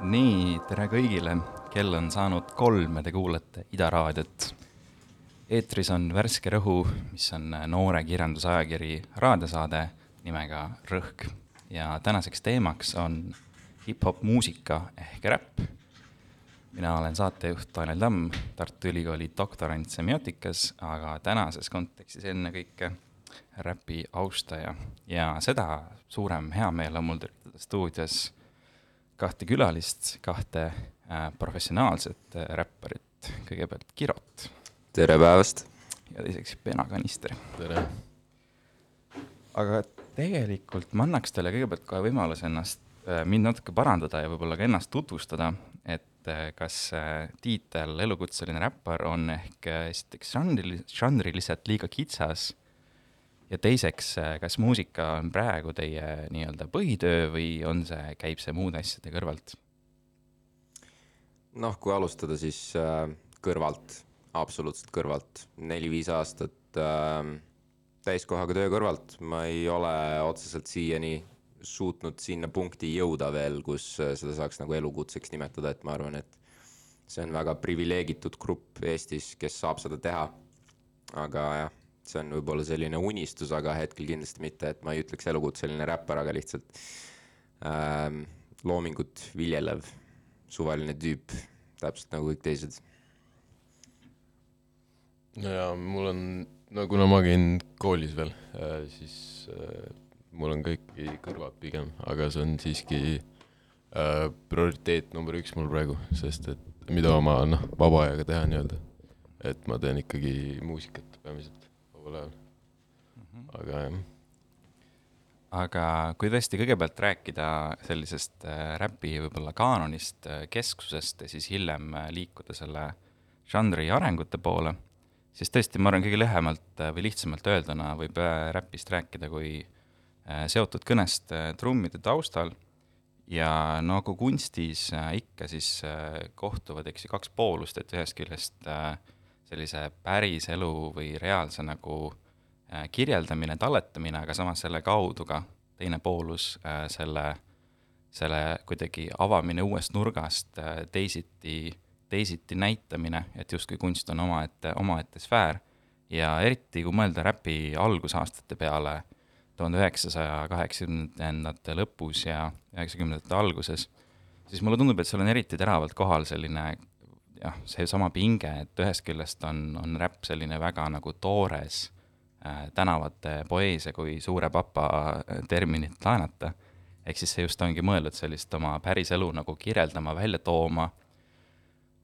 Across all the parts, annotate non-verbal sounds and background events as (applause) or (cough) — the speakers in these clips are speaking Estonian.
nii, tere kõigile, kell on saanud kolm ja te kuulate Ida raadiot. eetris on Värske Rõhu, mis on noore kirjandusajakiri raadiosaade nimega Rõhk ja tänaseks teemaks on hip-hop muusika ehk räpp. mina olen saatejuht Tanel Tamm, Tartu Ülikooli doktorant semiootikas, aga tänases kontekstis ennekõike räpi austaja ja seda suurem heameel on mul tervitada stuudios kahte külalist, kahte äh, professionaalset äh, räpparit, kõigepealt Kirot. tere päevast! ja teiseks Bena Kanister. tere! aga tegelikult ma annaks teile kõigepealt kohe võimaluse ennast äh,, mind natuke parandada ja võib-olla ka ennast tutvustada, et äh, kas tiitel elukutseline räppar on ehk esiteks žanrili-, žanriliselt liiga kitsas ja teiseks, kas muusika on praegu teie nii-öelda põhitöö või on see, käib see muude asjade kõrvalt? noh, kui alustada, siis äh, kõrvalt, absoluutselt kõrvalt, neli-viis aastat äh, täiskohaga töö kõrvalt, ma ei ole otseselt siiani suutnud sinna punkti jõuda veel, kus äh, seda saaks nagu elukutseks nimetada, et ma arvan, et see on väga priviligeeritud grupp Eestis, kes saab seda teha. aga jah, see on võib-olla selline unistus, aga hetkel kindlasti mitte, et ma ei ütleks elukutseline räppar, aga lihtsalt ähm, loomingut viljelev suvaline tüüp, täpselt nagu kõik teised. ja mul on, no kuna ma käin koolis veel, siis äh, mul on kõiki kõrvad pigem, aga see on siiski äh, prioriteet number üks mul praegu, sest et mida oma noh, vaba ajaga teha nii-öelda. et ma teen ikkagi muusikat peamiselt ajal mm, -hmm. aga jah. Aga kui tõesti kõigepealt rääkida sellisest äh, räpi võib-olla kaanonist, äh, keskusest ja siis hiljem äh, liikuda selle žanri arengute poole, siis tõesti, ma arvan, kõige lühemalt või lihtsamalt öelduna võib räpist rääkida kui seotud kõnest trummide taustal. Ja nagu kunstis ikka, siis kohtuvad, eks ju, kaks poolust, et ühest küljest sellise päris elu või reaalse nagu äh, kirjeldamine, talletamine, aga samas selle kaudu ka teine poolus, äh, selle, selle kuidagi avamine uuest nurgast, äh, teisiti, teisiti näitamine, et justkui kunst on omaette, omaette sfäär. Ja eriti, kui mõelda räpi algusaastate peale, tuhande üheksasaja kaheksakümnendate lõpus ja üheksakümnendate alguses, siis mulle tundub, et seal on eriti teravalt kohal selline jah, seesama pinge, et ühest küljest on, on räpp selline väga nagu toores Äh, tänavate poeesia kui suure papa äh, terminit laenata. ehk siis see just ongi mõeldud sellist oma päriselu nagu kirjeldama, välja tooma,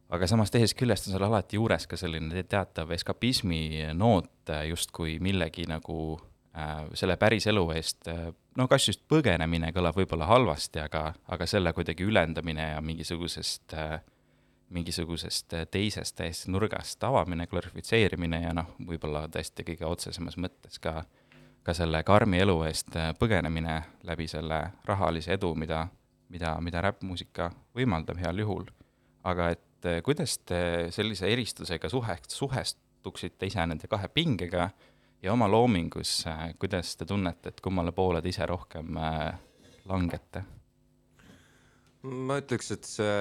aga samas teisest küljest on seal alati juures ka selline teatav eskapismi noot äh, justkui millegi nagu äh, selle päriselu eest äh,, no kas just põgenemine kõlab võib-olla halvasti, aga, aga selle kuidagi ülendamine ja mingisugusest äh, mingisugusest äh, teisest täiesti nurgast avamine, glorifitseerimine ja noh, võib-olla tõesti kõige otsesemas mõttes ka, ka selle karmi elu eest äh, põgenemine läbi selle rahalise edu, mida, mida, mida räppmuusika võimaldab heal juhul. aga et äh, kuidas te sellise eristusega suhe, suhestuksite ise nende kahe pingega ja oma loomingus, kuidas te tunnete, et kummale poole te ise rohkem langete? ma ütleks, et see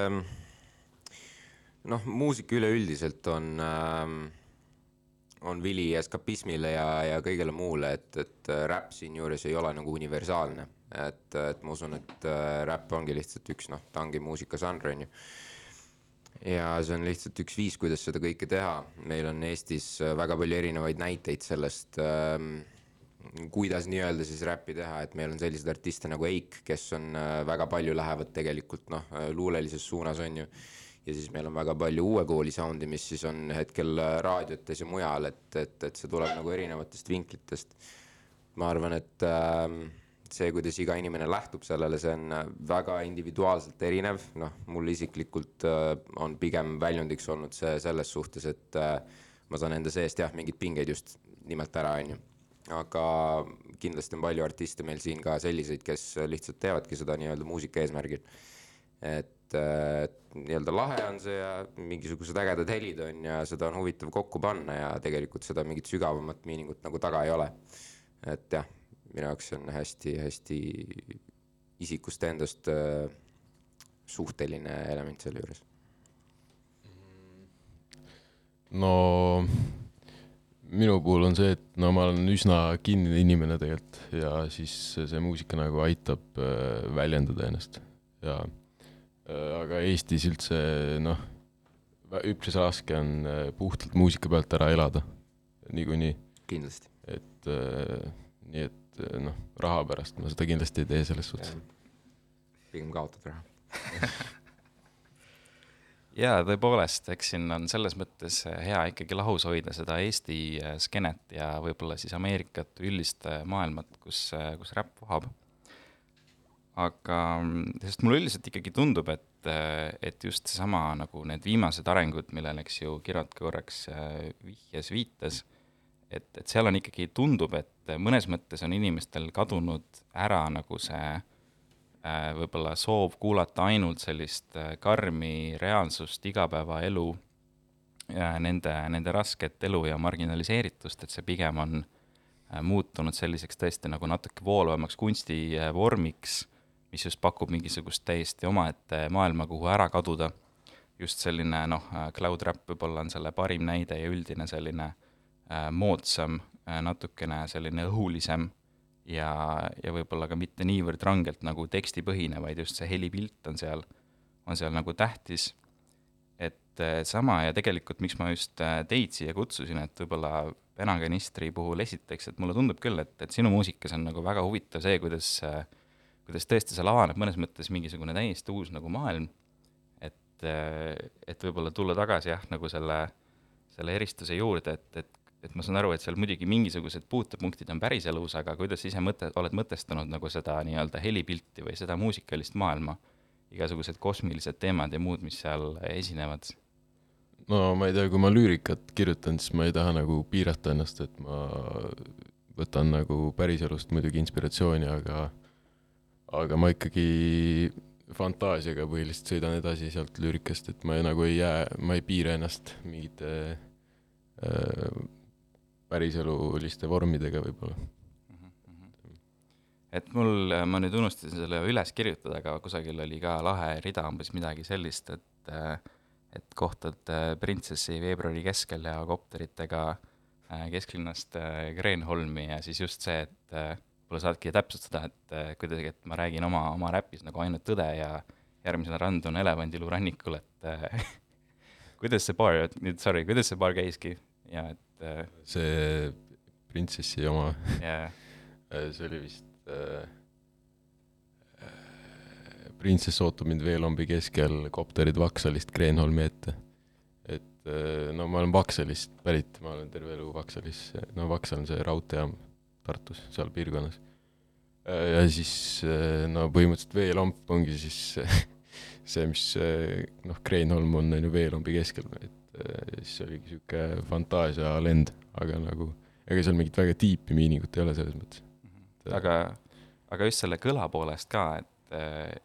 noh, muusika üleüldiselt on äh,, on vili eskapismile ja, ja kõigele muule, et, et äh, räpp siinjuures ei ole nagu universaalne. et, et ma usun, et äh, räpp ongi lihtsalt üks noh, ta ongi muusikažanr, on ju. ja see on lihtsalt üks viis, kuidas seda kõike teha. meil on Eestis äh, väga palju erinevaid näiteid sellest äh, kuidas nii-öelda siis räppi teha, et meil on selliseid artiste nagu Eik, kes on äh, väga palju lähevad tegelikult noh, luulelises suunas on ju ja siis meil on väga palju uue kooli sound'i, mis siis on hetkel äh, raadiotes ja mujal, et, et, et see tuleb nagu erinevatest vinklitest. ma arvan, et äh, see, kuidas iga inimene lähtub sellele, see on äh, väga individuaalselt erinev, noh, mul isiklikult äh, on pigem väljundiks olnud see selles suhtes, et äh, ma saan enda seest jah, mingeid pingeid just nimelt ära, on ju. aga kindlasti on palju artiste meil siin ka selliseid, kes lihtsalt teevadki seda nii-öelda muusika eesmärgil. et et nii-öelda lahe on see ja mingisugused ägedad helid on ja seda on huvitav kokku panna ja tegelikult seda mingit sügavamat miiningut nagu taga ei ole. et jah, minu jaoks on hästi-hästi isikust endast äh, suhteline element selle juures no minu puhul on see, et no ma olen üsna kinnine inimene tegelikult ja siis see muusika nagu aitab äh, väljendada ennast ja aga Eestis üldse noh, üpris raske on äh, puhtalt muusika pealt ära elada. Niikuinii, kindlasti. Et äh, nii et äh, noh, raha pärast ma seda kindlasti ei tee selles suhtes. pigem kaotad raha. (laughs) Jaa, tõepoolest, eks siin on selles mõttes hea ikkagi lahus hoida seda Eesti äh, skeenet ja võib-olla siis Ameerikat, üldist äh, maailmat, kus, äh, kus räpp vohab. Aga, sest mulle üldiselt ikkagi tundub, et, et just seesama nagu need viimased arengud, millele, eks ju, Kirot ka korraks vihjas, viitas, et, et seal on ikkagi, tundub, et mõnes mõttes on inimestel kadunud ära nagu see Äh, võib-olla soov kuulata ainult sellist äh, karmi reaalsust, igapäevaelu, nende, nende rasket elu ja marginaliseeritust, et see pigem on äh, muutunud selliseks tõesti nagu natuke voolavamaks kunstivormiks, mis just pakub mingisugust täiesti omaette maailma, kuhu ära kaduda. just selline noh, cloud rap võib-olla on selle parim näide ja üldine selline moodsam, natukene selline õhulisem ja, ja võib-olla ka mitte niivõrd rangelt nagu tekstipõhine, vaid just see helipilt on seal, on seal nagu tähtis. et eh, sama ja tegelikult, miks ma just eh, teid siia kutsusin, et võib-olla penakanistri puhul esiteks, et mulle tundub küll, et, et sinu muusikas on nagu väga huvitav see, kuidas, eh, kuidas tõesti seal avaneb mõnes mõttes mingisugune täiesti uus nagu maailm, et, et võib-olla tulla tagasi jah, nagu selle, selle eristuse juurde, et, et et ma saan aru, et seal muidugi mingisugused puutepunktid on päriselus, aga kuidas ise mõte, oled mõtestanud nagu seda nii-öelda helipilti või seda muusikalist maailma, igasugused kosmilised teemad ja muud, mis seal esinevad? no ma ei tea, kui ma lüürikat kirjutan, siis ma ei taha nagu piirata ennast, et ma võtan nagu päriselust muidugi inspiratsiooni, aga aga ma ikkagi fantaasiaga põhiliselt sõidan edasi sealt lüürikast, et ma ei, nagu ei jää, ma ei piira ennast mingite äh, päriseluliste vormidega võib-olla mm. -hmm. et mul, ma nüüd unustasin selle üles kirjutada, aga kusagil oli ka lahe rida, umbes midagi sellist, et et kohtad äh, printsessi veebruari keskel ja kopteritega äh, kesklinnast äh, Kreenholmi ja siis just see, et võib-olla saadki täpsustada, et kuidagi, et ma räägin oma, oma räpis nagu ainult tõde ja järgmisena randun elevandilu rannikul, et (laughs) kuidas see baar, nüüd sorry, kuidas see baar käiski ja et et see printsessi oma (laughs) yeah. see oli vist äh, printsess ootab mind veelombi keskel, kopterid Vaksalist Kreenholmi ette. et no ma olen Vaksalist pärit, ma olen terve elu Vaksalis, no Vaksal on see raudteejaam Tartus, seal piirkonnas. ja siis no põhimõtteliselt veelomp ongi siis see, (laughs) mis noh, Kreenholm on, on ju veelombi keskel, et Äh, siis oligi sihuke fantaasialend, aga nagu ega seal mingit väga tiipi miiningut ei ole selles mõttes. Mhm. aga, aga just selle kõla poolest ka, et,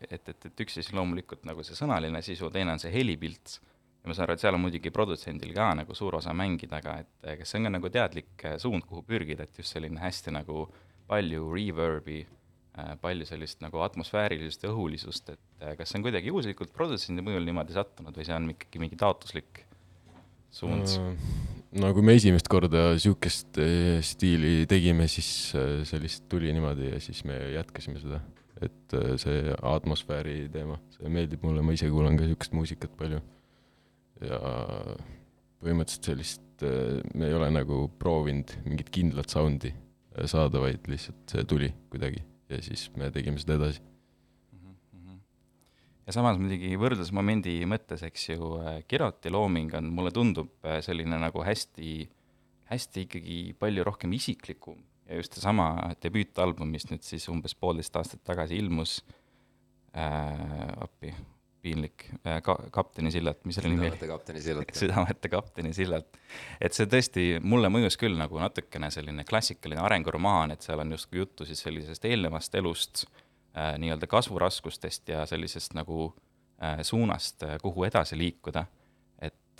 et, et, et üks siis loomulikult nagu see sõnaline sisu, teine on see helipilt. Ja ma saan aru, et seal on muidugi produtsendil ka nagu suur osa mängida, aga et kas see on ka nagu teadlik suund, kuhu pürgida, et just selline hästi nagu palju reverb'i, palju sellist nagu atmosfäärilisust ja õhulisust, et kas see on kuidagi juhuslikult produtsendi mõjul niimoodi sattunud või see on ikkagi mingi taotluslik suund? no kui me esimest korda eh, stiili tegime, siis eh, see lihtsalt tuli niimoodi ja siis me jätkasime seda. et eh, see atmosfääri teema, see meeldib mulle, ma ise kuulan ka niisugust muusikat palju. Ja põhimõtteliselt sellist, me ei ole nagu proovinud mingit kindlat sound'i saada, vaid lihtsalt see tuli kuidagi ja siis me tegime seda edasi. Ja samas muidugi võrdlusmomendi mõttes, eks ju, äh, Kiroti looming on, mulle tundub äh, selline nagu hästi, hästi ikkagi palju rohkem isiklikum ja just seesama debüütalbum, mis nüüd siis umbes poolteist aastat tagasi ilmus äh,, appi, piinlik äh,, ka-, kapteni sillalt, mis selle nimi oli? südamete kapteni sillalt. südamete kapteni sillalt. et see tõesti, mulle mõjus küll nagu natukene selline klassikaline arenguromaan, et seal on justkui juttu siis sellisest eelnevast elust äh,, nii-öelda kasvuraskustest ja sellisest nagu äh, suunast äh,, kuhu edasi liikuda.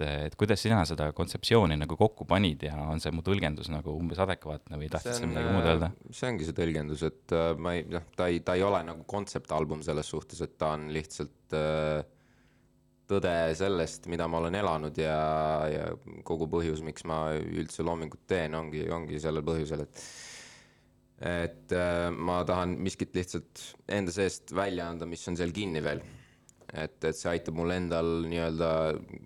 Et et, kuidas sina seda kontseptsiooni nagu kokku panid ja on see mu tõlgendus nagu umbes adekvaatne või tahtsid sa midagi muud öelda? see ongi see tõlgendus, et äh, ma ei, noh, ta ei, ta ei ole nagu kontseptalbum selles suhtes, et ta on lihtsalt äh, tõde sellest, mida ma olen elanud ja, ja kogu põhjus, miks ma üldse loomingut teen, ongi, ongi sellel põhjusel, et et äh, ma tahan miskit lihtsalt enda seest välja anda, mis on seal kinni veel. et, et see aitab mul endal nii-öelda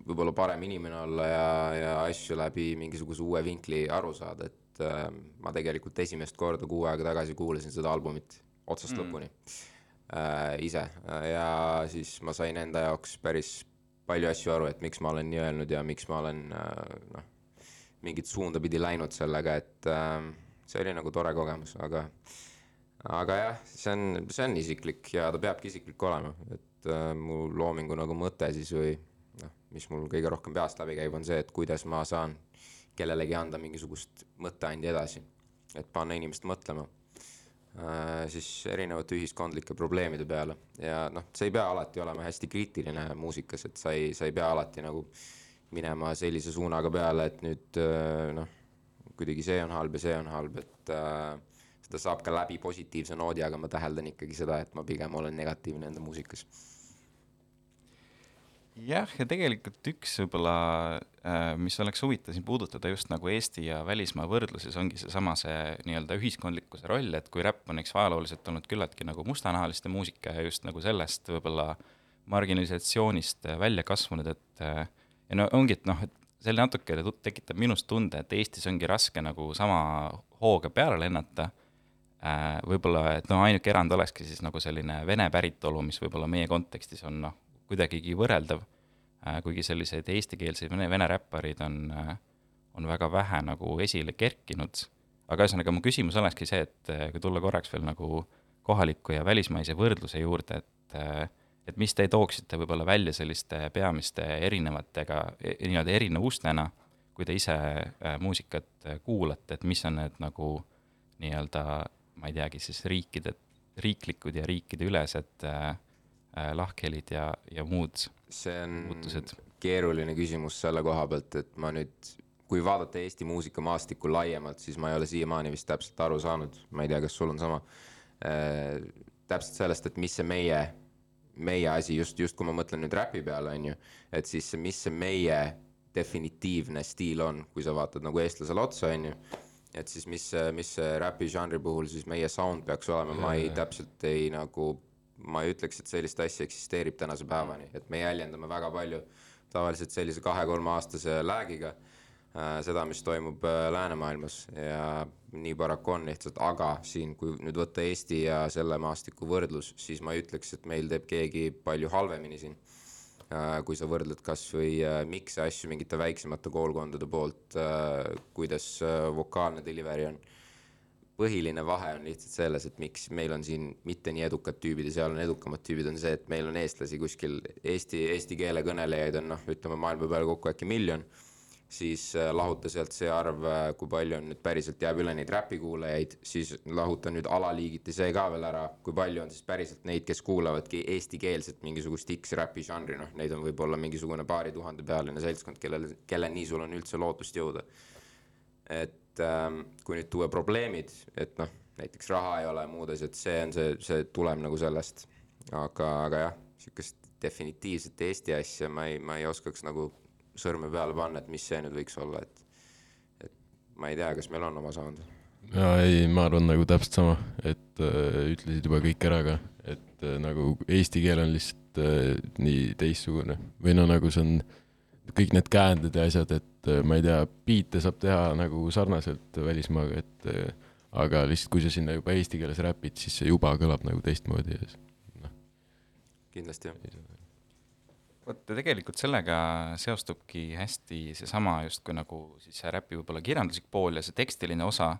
võib-olla parem inimene olla ja, ja asju läbi mingisuguse uue vinkli aru saada, et äh, ma tegelikult esimest korda kuu aega tagasi kuulasin seda albumit otsast mm. lõpuni äh, ise ja siis ma sain enda jaoks päris palju asju aru, et miks ma olen nii öelnud ja miks ma olen äh, noh, mingit suunda pidi läinud sellega, et äh, see oli nagu tore kogemus, aga aga jah, see on, see on isiklik ja ta peabki isiklik olema, et äh, mu loomingu nagu mõte siis või noh, mis mul kõige rohkem peast läbi käib, on see, et kuidas ma saan kellelegi anda mingisugust mõtteandi edasi, et panna inimest mõtlema äh, siis erinevate ühiskondlike probleemide peale ja noh, see ei pea alati olema hästi kriitiline muusikas, et sa ei, sa ei pea alati nagu minema sellise suunaga peale, et nüüd äh, noh, kuidagi see on halb ja see on halb, et äh, seda saab ka läbi positiivse noodi, aga ma täheldan ikkagi seda, et ma pigem olen negatiivne enda muusikas. jah, ja tegelikult üks võib-olla, mis oleks huvitav siin puudutada just nagu Eesti ja välismaa võrdluses, ongi seesama see nii-öelda ühiskondlikkuse roll, et kui räpp on eks ajalooliselt olnud küllaltki nagu mustanahaliste muusika ja just nagu sellest võib-olla marginalisatsioonist välja kasvanud, et äh, ja no ongi, et noh, et see natuke tu- tekitab minus tunde, et Eestis ongi raske nagu sama hooga peale lennata. Äh, võib-olla, et noh, ainuke erand olekski siis nagu selline vene päritolu, mis võib-olla meie kontekstis on noh, kuidagigi võrreldav äh,, kuigi selliseid eestikeelseid vene, vene räppareid on äh,, on väga vähe nagu esile kerkinud. aga ühesõnaga, mu küsimus olekski see, et äh, kui tulla korraks veel nagu kohaliku ja välismaise võrdluse juurde, et et mis te tooksite võib-olla välja selliste peamiste erinevatega, nii-öelda erinevustena, kui te ise muusikat kuulate, et mis on need nagu nii-öelda, ma ei teagi, siis riikide, riiklikud ja riikideülesed äh, lahkhelid ja, ja muud see on muutused? keeruline küsimus selle koha pealt, et ma nüüd, kui vaadata Eesti muusikamaastikku laiemalt, siis ma ei ole siiamaani vist täpselt aru saanud, ma ei tea, kas sul on sama äh,, täpselt sellest, et mis see meie, meie asi just, just kui ma mõtlen nüüd räpi peale, on ju, et siis mis see meie definitiivne stiil on, kui sa vaatad nagu eestlasele otsa, on ju, et siis mis mis räpi žanri puhul siis meie sound peaks olema, ma ei täpselt ei nagu ma ei ütleks, et sellist asja eksisteerib tänase päevani, et me jäljendame väga palju tavaliselt sellise kahe-kolmeaastase läägiga äh, seda, mis toimub äh, läänemaailmas ja nii paraku on lihtsalt, aga siin, kui nüüd võtta Eesti ja selle maastiku võrdlus, siis ma ei ütleks, et meil teeb keegi palju halvemini siin äh,. kui sa võrdled kasvõi miks asju mingite väiksemate koolkondade poolt kuidas vokaalne delivery on põhiline vahe on lihtsalt selles, et miks meil on siin mitte nii edukad tüübid ja seal on edukamad tüübid, on see, et meil on eestlasi kuskil eesti, eesti keele kõnelejaid on noh, ütleme maailma peale kokku äkki miljon, siis äh, lahuta sealt see arv, kui palju on nüüd päriselt jääb üle neid räpikuulajaid, siis lahuta nüüd alaliigiti see ka veel ära, kui palju on siis päriselt neid, kes kuulavadki eestikeelset mingisugust X-räpi žanri, noh, neid on võib-olla mingisugune paari tuhande pealine seltskond, kellel, kelleni sul on üldse lootust jõuda. Et ähm, kui nüüd tuua probleemid, et noh, näiteks raha ei ole, muud asjad, see on see, see tuleb nagu sellest. aga, aga jah, sihukest definitiivset Eesti asja ma ei, ma ei oskaks nagu sõrme peale panna, et mis see nüüd võiks olla, et, et ma ei tea, kas meil on oma sound. jaa, ei, ma arvan nagu täpselt sama, et äh, ütlesid juba kõik ära ka, et äh, nagu eesti keel on lihtsalt äh, nii teistsugune või no nagu see on kõik need käänded ja asjad, et äh, ma ei tea, biite saab teha nagu sarnaselt välismaaga, et äh, aga lihtsalt, kui sa sinna juba eesti keeles räpid, siis see juba kõlab nagu teistmoodi ja s- kindlasti jah. vot ja tegelikult sellega seostubki hästi seesama justkui nagu siis see räpi võib-olla kirjanduslik pool ja see tekstiline osa,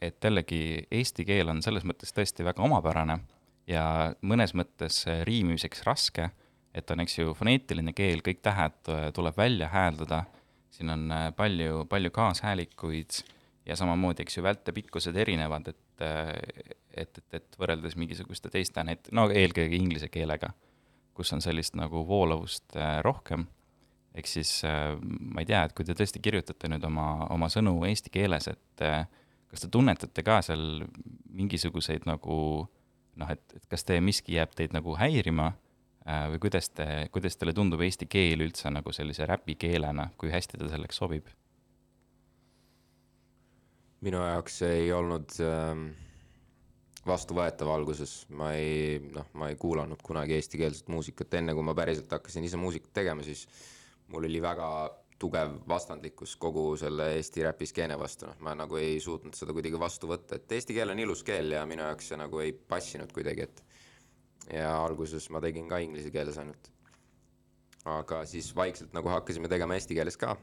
et jällegi eesti keel on selles mõttes tõesti väga omapärane ja mõnes mõttes äh, riimimiseks raske, et on, eks ju, foneetiline keel, kõik tähed äh, tuleb välja hääldada, siin on äh, palju, palju kaashäälikuid ja samamoodi, eks ju, vältepikkused erinevad, et äh, et, et, et võrreldes mingisuguste teiste näit-, no eelkõige inglise keelega kus on sellist nagu voolavust äh, rohkem ehk siis ma ei tea, et kui te tõesti kirjutate nüüd oma, oma sõnu eesti keeles, et kas te tunnetate ka seal mingisuguseid nagu noh, et, et kas teie miski jääb teid nagu häirima või kuidas te, kuidas teile tundub eesti keel üldse nagu sellise räpikeelena, kui hästi ta selleks sobib? minu jaoks ei olnud ähm, vastuvõetav alguses, ma ei, noh, ma ei kuulanud kunagi eestikeelset muusikat, enne kui ma päriselt hakkasin ise muusikat tegema, siis mul oli väga tugev vastandlikkus kogu selle Eesti räpi skeene vastu, noh, ma nagu ei suutnud seda kuidagi vastu võtta, et eesti keel on ilus keel ja minu jaoks see nagu ei passinud kuidagi, et ja alguses ma tegin ka inglise keeles ainult. aga siis vaikselt nagu hakkasime tegema eesti keeles ka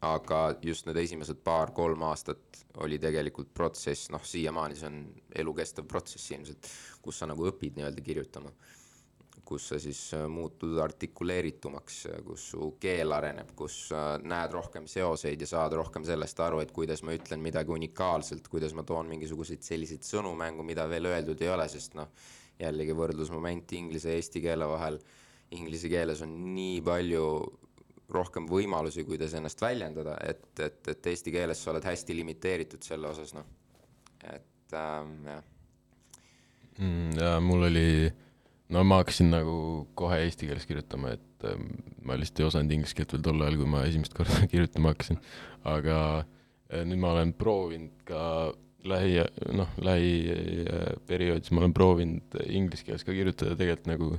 aga just need esimesed paar-kolm aastat oli tegelikult protsess, noh, siiamaani see on elukestev protsess ilmselt, kus sa nagu õpid nii-öelda kirjutama. kus sa siis äh, muutud artikuleeritumaks, kus su keel areneb, kus sa näed rohkem seoseid ja saad rohkem sellest aru, et kuidas ma ütlen midagi unikaalselt, kuidas ma toon mingisuguseid selliseid sõnu mängu, mida veel öeldud ei ole, sest noh, jällegi võrdlusmoment inglise ja eesti keele vahel. Inglise keeles on nii palju rohkem võimalusi, kuidas ennast väljendada, et, et, et eesti keeles sa oled hästi limiteeritud selle osas, noh. et ähm, jah mm,. ja mul oli, no ma hakkasin nagu kohe eesti keeles kirjutama, et ähm, ma lihtsalt ei osanud inglise keelt veel tol ajal, kui ma esimest korda (laughs) kirjutama hakkasin. aga äh, nüüd ma olen proovinud ka lähi, noh, lähiperioodis ma olen proovinud inglise keeles ka kirjutada, tegelikult nagu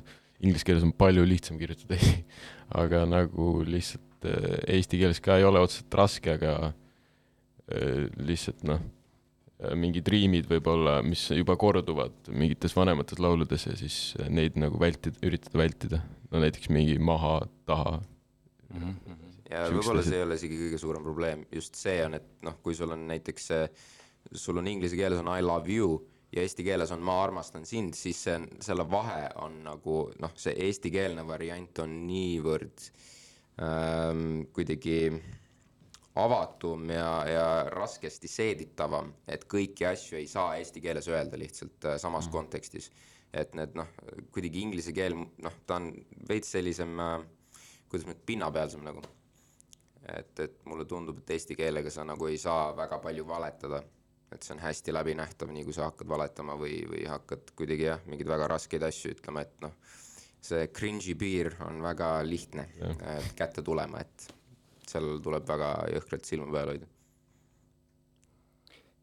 inglise keeles on palju lihtsam kirjutada (laughs) aga nagu lihtsalt äh, eesti keeles ka ei ole otseselt raske, aga äh, lihtsalt noh, mingid riimid võib-olla, mis juba korduvad mingites vanemates lauludes ja siis neid nagu vältida, üritada vältida. no näiteks mingi maha, taha mm. -hmm. ja võib-olla see ei ole isegi kõige suurem probleem, just see on, et noh, kui sul on näiteks see, sul on inglise keeles on I love you ja eesti keeles on ma armastan sind, siis see on, selle vahe on nagu noh, see eestikeelne variant on niivõrd ähm, kuidagi avatum ja, ja raskesti seeditavam, et kõiki asju ei saa eesti keeles öelda lihtsalt äh, samas mm. kontekstis. et need noh, kuidagi inglise keel, noh, ta on veits sellisem äh,, kuidas ma ütlen, pinnapealsem nagu. et, et mulle tundub, et eesti keelega sa nagu ei saa väga palju valetada et see on hästi läbinähtav, nii kui sa hakkad valetama või, või hakkad kuidagi jah, mingeid väga raskeid asju ütlema, et noh, see cringe'i piir on väga lihtne kätte tulema, et seal tuleb väga jõhkralt silma peal hoida.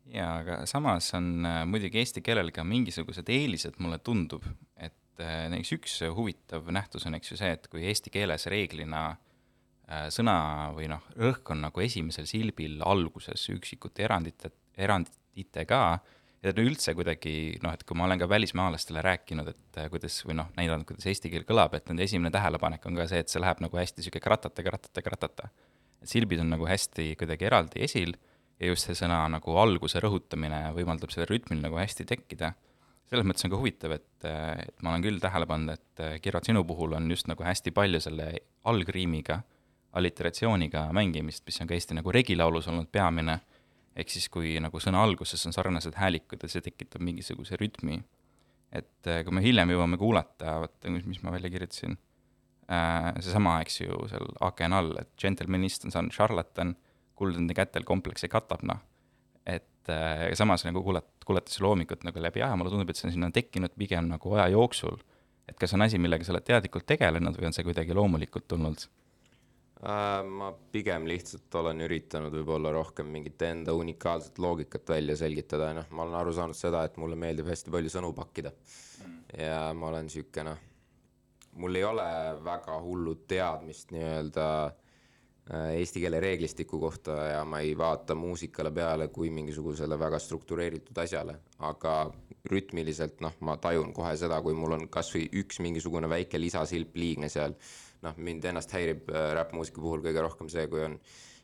jaa, aga samas on äh, muidugi eesti keelel ka mingisugused eelised, mulle tundub, et äh, näiteks üks huvitav nähtus on, eks ju see, et kui eesti keeles reeglina äh, sõna või noh, rõhk on nagu esimesel silbil alguses üksikute erandite, eranditega, ja üldse kuidagi noh, et kui ma olen ka välismaalastele rääkinud, et äh, kuidas või noh, näidanud, kuidas eesti keel kõlab, et nende esimene tähelepanek on ka see, et see läheb nagu hästi niisugune kratata, kratata, kratata. silbid on nagu hästi kuidagi eraldi esil ja just see sõna nagu alguse rõhutamine võimaldab sellel rütmil nagu hästi tekkida. selles mõttes on ka huvitav, et, äh, et ma olen küll tähele pannud, et äh, Kirvat, sinu puhul on just nagu hästi palju selle algriimiga, alliteratsiooniga mängimist, mis on ka Eesti nagu regilaulus olnud peamine ehk siis, kui nagu sõna alguses on sarnased häälikud ja see tekitab mingisuguse rütmi. et äh, kui me hiljem jõuame kuulata, vaata, mis ma välja kirjutasin äh,, seesama, eks ju, seal aken all, et džentelmenist on saanud šarlatan, kuld nende kätel kompleksi katab, noh. et äh, samas nagu kuulat-, kuulates seda loomikut nagu läbi aja, mulle tundub, et see on sinna tekkinud pigem nagu aja jooksul. et kas on asi, millega sa oled teadlikult tegelenud või on see kuidagi loomulikult tulnud? Äh, ma pigem lihtsalt olen üritanud võib-olla rohkem mingit enda unikaalset loogikat välja selgitada ja noh, ma olen aru saanud seda, et mulle meeldib hästi palju sõnu pakkida. Mm.. ja ma olen sihuke noh, mul ei ole väga hullu teadmist nii-öelda äh, eesti keele reeglistiku kohta ja ma ei vaata muusikale peale kui mingisugusele väga struktureeritud asjale, aga rütmiliselt noh, ma tajun kohe seda, kui mul on kasvõi üks mingisugune väike lisasilp liigne seal noh, mind ennast häirib äh, räppmuusika puhul kõige rohkem see, kui on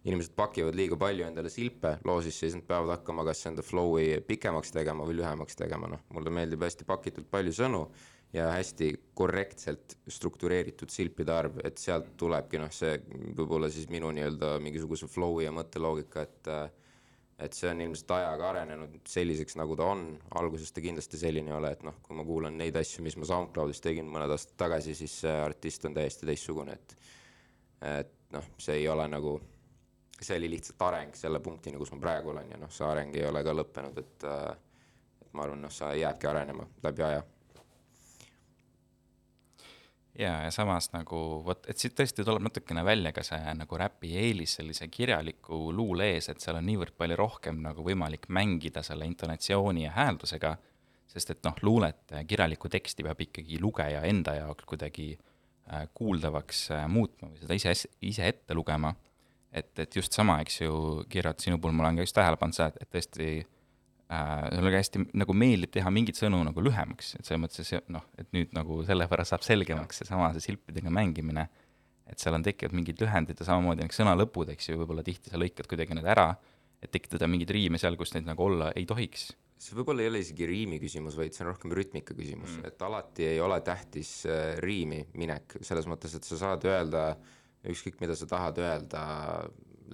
inimesed pakivad liiga palju endale silpe loo sisse, siis nad peavad hakkama kas enda flow'i pikemaks tegema või lühemaks tegema, noh, mulle meeldib hästi pakitult palju sõnu ja hästi korrektselt struktureeritud silpide arv, et sealt tulebki noh, see võib-olla siis minu nii-öelda mingisuguse flow'i ja mõtteloogika, et äh, et see on ilmselt ajaga arenenud selliseks, nagu ta on, alguses ta kindlasti selline ei ole, et noh, kui ma kuulan neid asju, mis ma SoundCloudis tegin mõned aastad tagasi, siis see artist on täiesti teistsugune, et et noh, see ei ole nagu, see oli lihtsalt areng selle punktini, kus ma praegu olen ja noh, see areng ei ole ka lõppenud, et äh, et ma arvan, noh, sa jäädki arenema läbi aja ja, ja samas nagu vot, et siit tõesti tuleb natukene välja ka see nagu räpi eelis sellise kirjaliku luule ees, et seal on niivõrd palju rohkem nagu võimalik mängida selle intonatsiooni ja hääldusega, sest et noh, luulet, kirjalikku teksti peab ikkagi lugeja enda jaoks kuidagi äh, kuuldavaks äh, muutma või seda ise, ise ette lugema. et, et just sama, eks ju, Kirjat, sinu puhul ma olen ka just tähele pannud seda, et tõesti äh, sulle hästi nagu meeldib teha mingeid sõnu nagu lühemaks, et selles mõttes, et noh, et nüüd nagu sellepärast saab selgemaks seesama see silpidega mängimine, et seal on tekkinud mingid lühendid ja samamoodi need sõna lõpud, eks ju, võib-olla tihti sa lõikad kuidagi need ära, et tekitada mingeid riime seal, kus neid nagu olla ei tohiks. see võib-olla ei ole isegi riimi küsimus, vaid see on rohkem rütmika küsimus mm., et alati ei ole tähtis äh, riimi minek, selles mõttes, et sa saad öelda ükskõik, mida sa tahad öelda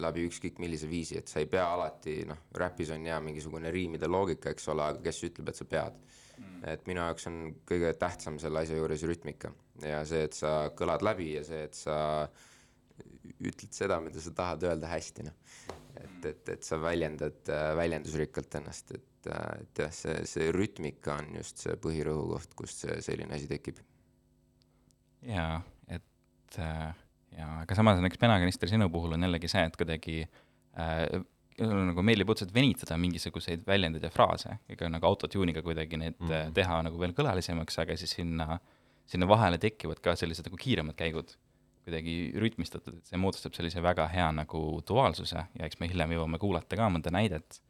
läbi ükskõik millise viisi, et sa ei pea alati, noh, räpis on ja mingisugune riimide loogika, eks ole, aga kes ütleb, et sa pead mm.. et minu jaoks on kõige tähtsam selle asja juures rütmika ja see, et sa kõlad läbi ja see, et sa ütled seda, mida sa tahad öelda hästi, noh. et, et, et sa väljendad äh, väljendusrikkalt ennast, et, äh, et jah, see, see rütmika on just see põhirõhukoht, kust see selline asi tekib. jaa, et äh ja aga samas on, eks penakanister sinu puhul on jällegi see, et kuidagi äh, nagu meeldib otseselt venitada mingisuguseid väljendeid ja fraase, ega nagu autotune'iga kuidagi need mm -hmm. teha nagu veel kõlalisemaks, aga siis sinna, sinna vahele tekivad ka sellised nagu kiiremad käigud, kuidagi rütmistatud, et see moodustab sellise väga hea nagu duaalsuse ja eks me hiljem jõuame kuulata ka mõnda näidet,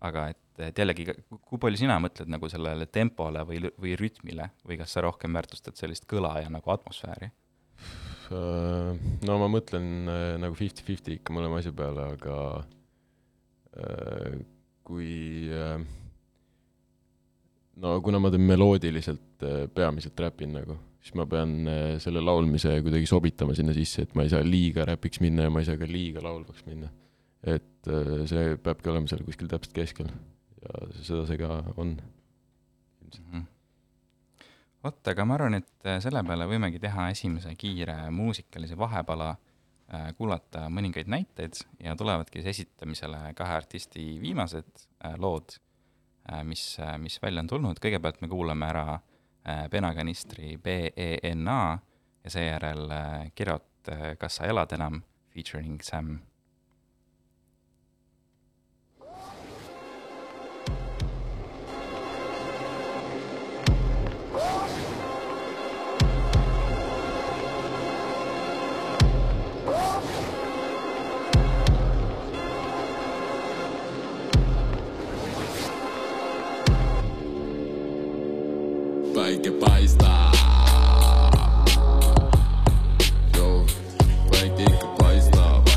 aga et, et jällegi, kui palju sina mõtled nagu sellele tempole või, või rütmile või kas sa rohkem väärtustad sellist kõla ja nagu atmosfääri? Äh, no ma mõtlen äh, nagu fifty-fifty ikka mõlema asja peale, aga äh, kui no kuna ma teen meloodiliselt peamiselt räpin nagu, siis ma pean selle laulmise kuidagi sobitama sinna sisse, et ma ei saa liiga räpiks minna ja ma ei saa ka liiga laulvaks minna. et see peabki olema seal kuskil täpselt keskel ja seda see ka on ilmselt mm. -hmm vot, aga ma arvan, et äh, selle peale võimegi teha esimese kiire muusikalise vahepala, äh, kuulata mõningaid näiteid ja tulevadki siis esitamisele kahe artisti viimased äh, lood, mis, mis välja on tulnud, kõigepealt me kuulame ära penakanistri B-E-N-A ja seejärel Kirot Kas sa elad enam featuring Sam päike paistab. päike ikka paistab.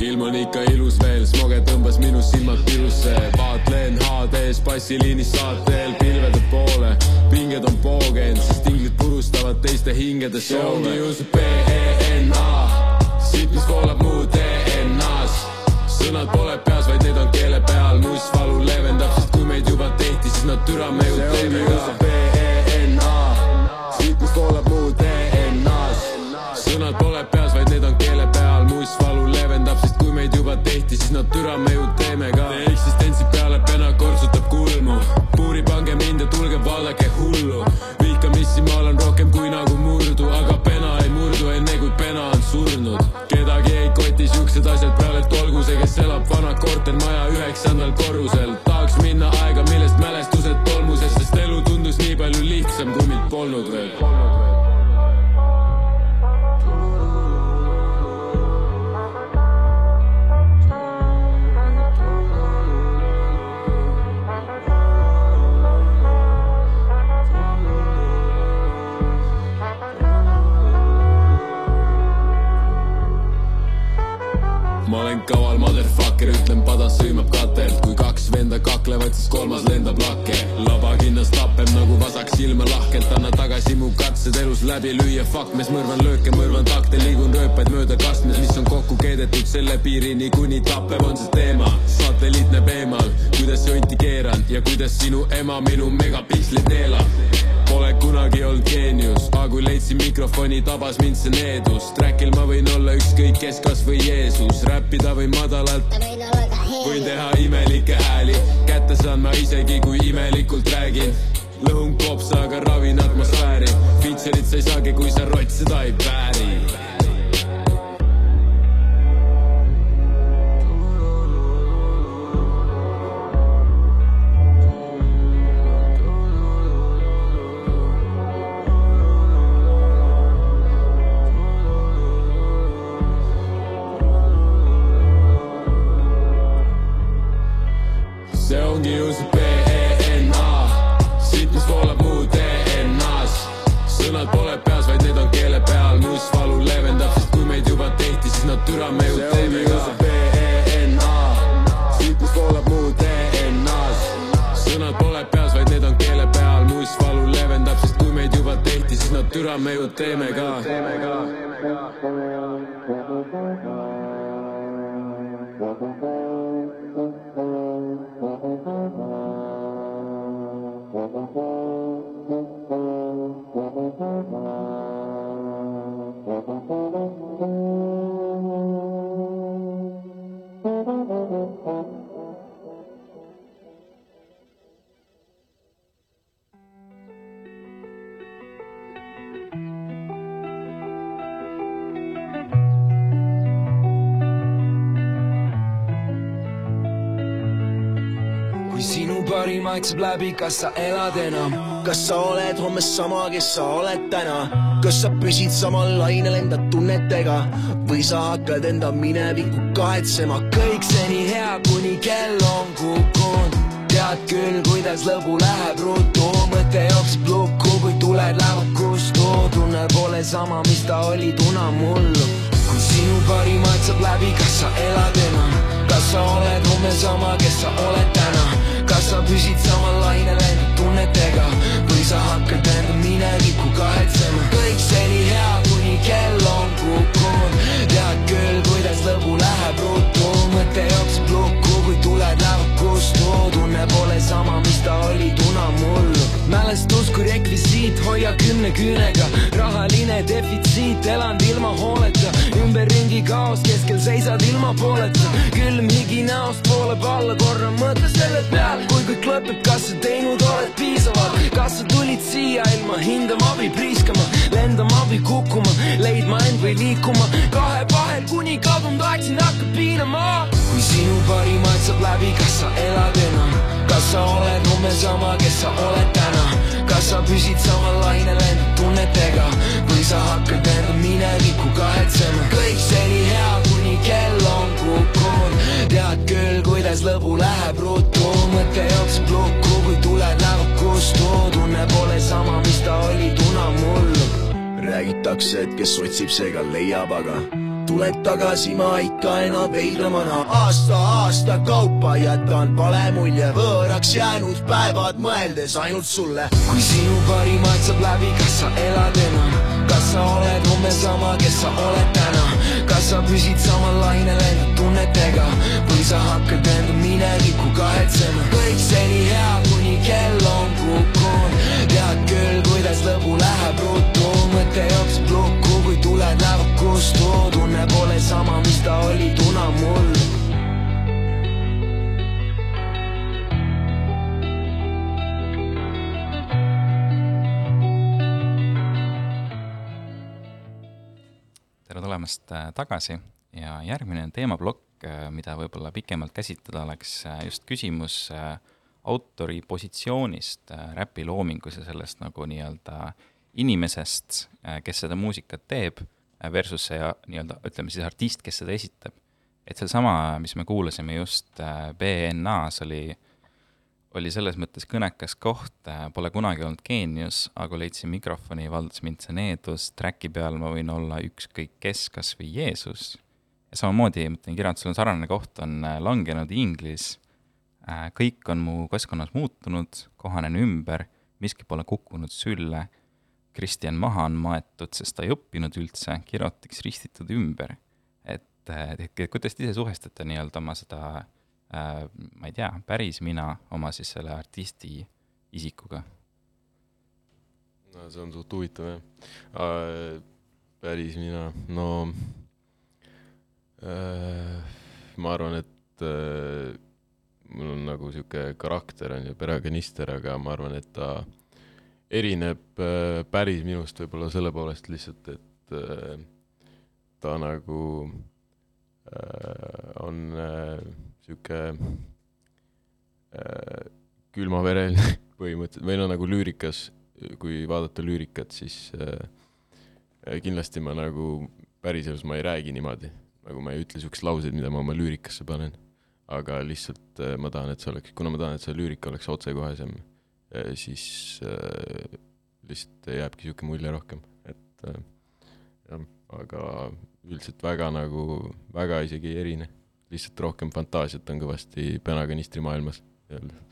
ilm on ikka ilus veel, smoge tõmbas minu silmad pirusse, vaatlen HD-s bassiliinis saatel pilvede poole. pinged on poogenud, sest inglid purustavad teiste hingede soove. see ongi ju see B-E-N-A, siit mis voolab mu DNA-s sõnad pole peas, vaid need on keele peal, mustvalu siis nad türa me ju teeme ka. B-E-N-A, siit mis voolab mu DNA-s. sõnad pole peas, vaid need on keele peal, mustvalu leevendab, sest kui meid juba tehti, siis nad türa me ju eemal, kuidas jonti keeran ja kuidas sinu ema minu megapikslid neelab. Pole kunagi olnud geenius, aga kui leidsin mikrofoni, tabas mind see needus. Trackil ma võin olla ükskõik kes, kasvõi Jeesus, räppida võin madalalt, võin teha imelikke hääli, kätte saan ma isegi, kui imelikult räägin. lõhun kopsaga, ravin atmosfääri, feature'it sa ei saagi, kui sa rott seda ei vääri läbi, kas sa elad enam? kas sa oled homme sama, kes sa oled täna? kas sa püsid samal lainel enda tunnetega või sa hakkad enda minevikku kahetsema? kõik see nii hea, kuni kell on kukkunud. tead küll, kuidas lõbu läheb ruttu, mõte jookseb lukku, kui tuled lähevad kustu. tunne pole sama, mis ta oli tuna mullu. kui sinu parim aeg saab läbi, kas sa elad enam? kas sa oled homme sama, kes sa oled täna? Püsid samal lainel enda tunnetega või sa hakkad enda minevikku kahetsema? kõik see nii hea, kuni kell on kukkunud. tead küll, kuidas lõbu läheb ruttu, mõte jookseb lukku, kui tuled lähevad kustu. tunne pole sama, mis ta oli tuna mullu. Mälestus kui rekvisiit, hoia kümne küünega, rahaline defitsiit, elanud ilma hooleta, ümberringi kaos, keskel seisad ilma pooleta, külm higi näost voolab alla, korra. Mõtle selle peale, kui kõik lõpeb, kas sa teinud oled piisavalt, kas sa tulid siia ilma hindama või priiskama, lendama või kukkuma, leidma end või liikuma, kahe vahel kuni kadunud aeg sind hakkab piinama. kui sinu parim aeg saab läbi, kas sa elad enam, kas sa oled homme sama, kes sa oled täna, kas sa püsid samal lainel enda tunnetega või sa hakkad enda minevikku kahetsema. kõik see nii hea, kuni kell on kukkunud, tead küll, kuidas lõbu läheb ruttu, mõte jookseb lukku, kui tuled lähevad kustu, tunne pole sama, mis ta oli tuna mullu. räägitakse, et kes otsib, see ka leiab, aga tuleb tagasi ma ikka enam veidramana aasta aasta kaupa jätan vale mulje. Võõraks jäänud päevad mõeldes ainult sulle. Kui sinu parim aeg saab läbi kas sa elad enam? Kas sa oled homme sama kes sa oled täna? Kas sa püsid samal lainel enda tunnetega? Või sa hakkad enda minevikku kahetsema? Kõik see nii hea kuni kell on kukkunud. Tead küll kuidas lõbu läheb ruttu. Mõte jookseb lukku kui tuled lähevad kustu tunne tulemast äh, tagasi ja järgmine teemaplokk, mida võib-olla pikemalt käsitleda, oleks äh, just küsimus äh, autori positsioonist äh, räpi loomingus ja sellest nagu nii-öelda inimesest, kes seda muusikat teeb, versus see äh, nii-öelda, ütleme siis artist, kes seda esitab. et seesama, mis me kuulasime just äh, BNA-s oli oli selles mõttes kõnekas koht, pole kunagi olnud geenius, aga leidsin mikrofoni, valdas mind see needus, track'i peal ma võin olla ükskõik kes, kas või Jeesus. ja samamoodi, ma ütlen, kirjandusel on sarnane koht, on äh, langenud inglis. kõik on mu keskkonnas muutunud, kohanen ümber, miski pole kukkunud sülle. Kristjan maha on maetud, sest ta ei õppinud üldse, kirotiks ristitud ümber. et, et kuidas te ise suhestate nii-öelda oma seda äh, ma ei tea, päris mina oma siis selle artisti isikuga. no see on suht huvitav jah. päris mina, no äh, ma arvan, et äh, mul on nagu sihuke karakter on ju, perekonister, aga ma arvan, et ta erineb äh, päris minust võib-olla selle poolest lihtsalt, et äh, ta nagu äh, on äh, sihuke äh, külmavereline (laughs) põhimõtteliselt, või no nagu lüürikas, kui vaadata lüürikat, siis äh, kindlasti ma nagu päriselus ma ei räägi niimoodi, nagu ma ei ütle siukseid lauseid, mida ma oma lüürikasse panen. aga lihtsalt äh, ma tahan, et see oleks, kuna ma tahan, et see lüürika oleks otsekohesem äh,, siis äh, lihtsalt jääbki siuke mulje rohkem, et äh, jah, aga üldiselt väga nagu, väga isegi ei erine. Lihtsalt rohkem fantaasiat on kõvasti penakanistri maailmas. Nii-öelda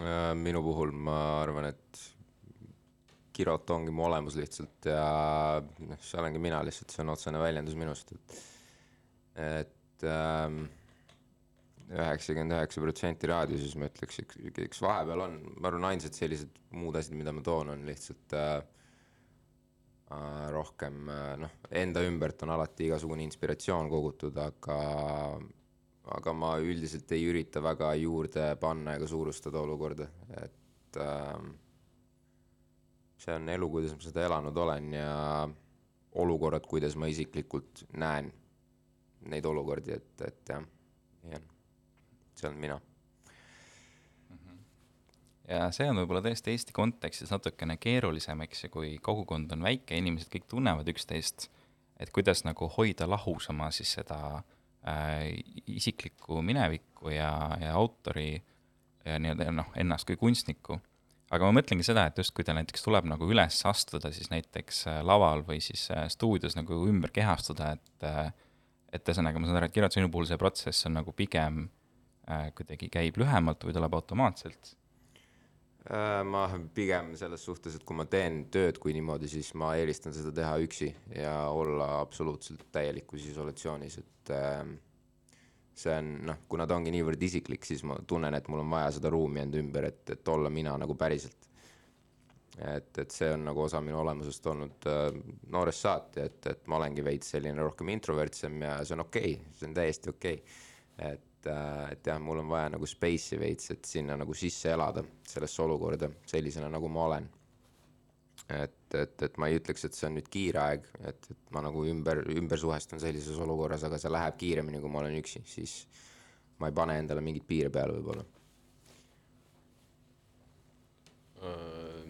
Äh, minu puhul ma arvan, et kirot ongi mu olemus lihtsalt ja noh, see olengi mina lihtsalt, see on otsene väljendus minust, et et ähm, üheksakümmend üheksa protsenti raadiuses ma ütleks, üks, üks vahepeal on, ma arvan, ainsad sellised muud asjad, mida ma toon, on lihtsalt äh, rohkem äh, noh, enda ümbert on alati igasugune inspiratsioon kogutud, aga aga ma üldiselt ei ürita väga juurde panna ega suurustada olukorda, et ähm, see on elu, kuidas ma seda elanud olen ja olukorrad, kuidas ma isiklikult näen neid olukordi, et, et jah, on. see olen mina. Ja see on võib-olla tõesti Eesti kontekstis natukene keerulisem, eks ju, kui kogukond on väike, inimesed kõik tunnevad üksteist, et kuidas nagu hoida lahus oma siis seda äh, isiklikku minevikku ja, ja autori ja nii-öelda noh, ennast kui kunstnikku. aga ma mõtlengi seda, et just kui ta näiteks tuleb nagu üles astuda siis näiteks äh, laval või siis äh, stuudios nagu ümber kehastuda, et äh, et ühesõnaga, ma saan aru, et Kirjat, sinu puhul see protsess on nagu pigem äh, kuidagi käib lühemalt või tuleb automaatselt ma pigem selles suhtes, et kui ma teen tööd kui niimoodi, siis ma eelistan seda teha üksi ja olla absoluutselt täielikus isolatsioonis, et ähm, see on noh, kuna ta ongi niivõrd isiklik, siis ma tunnen, et mul on vaja seda ruumi enda ümber, et, et olla mina nagu päriselt. et, et see on nagu osa minu olemusest olnud äh, noorest saati, et, et ma olengi veits selline rohkem introvertsem ja see on okei okay,, see on täiesti okei okay. et et jah, mul on vaja nagu space'i veits, et sinna nagu sisse elada, sellesse olukorda, sellisena, nagu ma olen. et, et, et ma ei ütleks, et see on nüüd kiire aeg, et, et ma nagu ümber, ümber suhestun sellises olukorras, aga see läheb kiiremini, kui ma olen üksi, siis ma ei pane endale mingeid piire peale võib-olla. Äh,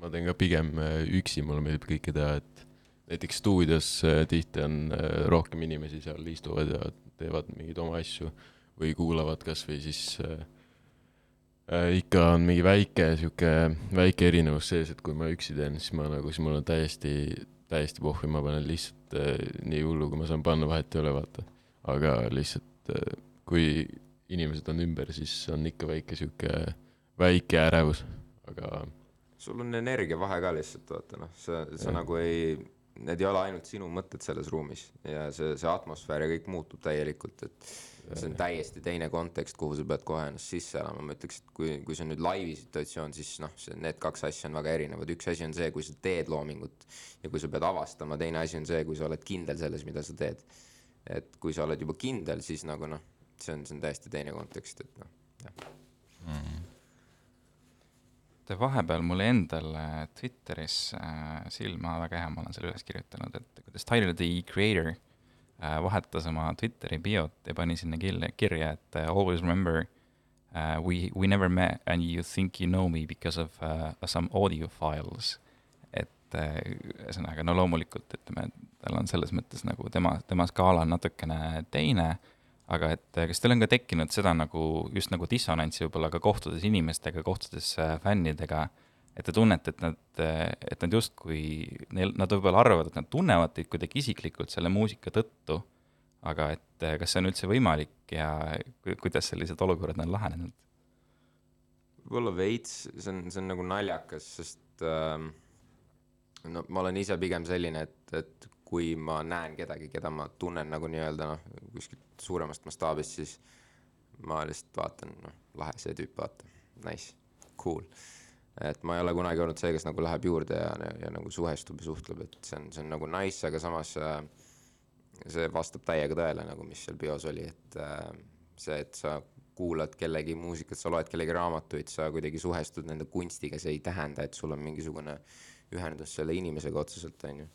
ma teen ka pigem äh, üksi, mulle meeldib kõike teha, et näiteks stuudios äh, tihti on rohkem inimesi seal istuvad ja teevad mingeid oma asju või kuulavad kasvõi siis äh, äh, ikka on mingi väike sihuke, väike erinevus sees, et kui ma üksi teen, siis ma nagu, siis mul on täiesti, täiesti pohvi, ma panen lihtsalt äh, nii hullu, kui ma saan panna, vahet ei ole, vaata. aga lihtsalt äh, kui inimesed on ümber, siis on ikka väike sihuke, väike ärevus, aga sul on energiavahe ka lihtsalt, vaata noh, sa, sa Jah. nagu ei, need ei ole ainult sinu mõtted selles ruumis ja see, see atmosfäär ja kõik muutub täielikult, et see on täiesti teine kontekst, kuhu sa pead kohe ennast sisse elama, ma ütleks, et kui, kui see on nüüd laivi situatsioon, siis noh, see, need kaks asja on väga erinevad, üks asi on see, kui sa teed loomingut ja kui sa pead avastama, teine asi on see, kui sa oled kindel selles, mida sa teed. et kui sa oled juba kindel, siis nagu noh, see on, see on täiesti teine kontekst, et noh, jah. et vahepeal mulle endale Twitteris äh, silma väga hea, ma olen selle üles kirjutanud, et kuidas Tyler the Creator vahetas oma Twitteri biot ja pani sinna kirja, et uh, always remember uh, we, we never met and you think you know me because of uh, some audio files. et äh, ühesõnaga, no loomulikult ütleme, tal on selles mõttes nagu tema, tema skaala on natukene teine aga et äh, kas teil on ka tekkinud seda nagu, just nagu dissonantsi võib-olla ka kohtudes inimestega, kohtudes äh, fännidega, et te tunnete, et nad, et nad justkui, neil, nad võib-olla arvavad, et nad tunnevad teid kuidagi isiklikult selle muusika tõttu, aga et äh, kas see on üldse võimalik ja ku- kuidas sellised olukorrad on lahenenud? võib-olla veits, see on, see on nagu naljakas, sest ähm, no ma olen ise pigem selline, et, et kui ma näen kedagi, keda ma tunnen nagu nii-öelda noh, kuskilt suuremast mastaabist, siis ma lihtsalt vaatan, noh, lahe see tüüp, vaata, nice, cool et ma ei ole kunagi olnud see, kes nagu läheb juurde ja, ja, ja nagu suhestub ja suhtleb, et see on, see on nagu nice, aga samas äh, see vastab täiega tõele nagu, mis seal bios oli, et äh, see, et sa kuulad kellegi muusikat, sa loed kellegi raamatuid, sa kuidagi suhestud nende kunstiga, see ei tähenda, et sul on mingisugune ühendus selle inimesega otseselt, on ju.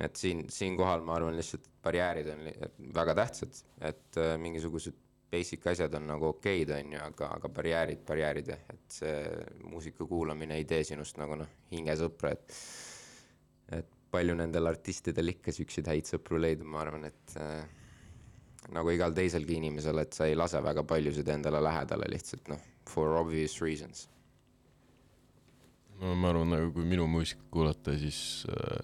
et siin, siinkohal ma arvan lihtsalt, et barjäärid on väga tähtsad, et äh, mingisugused basic asjad on nagu okeid, on ju, aga, aga barjäärid, barjäärid et see muusika kuulamine ei tee sinust nagu noh, hingesõpra, et et palju nendel artistidel ikka siukseid häid sõpru leidub, ma arvan, et äh, nagu igal teiselgi inimesel, et sa ei lase väga paljusid endale lähedale lihtsalt noh, for obvious reasons. no ma arvan, nagu kui minu muusikat kuulata, siis äh,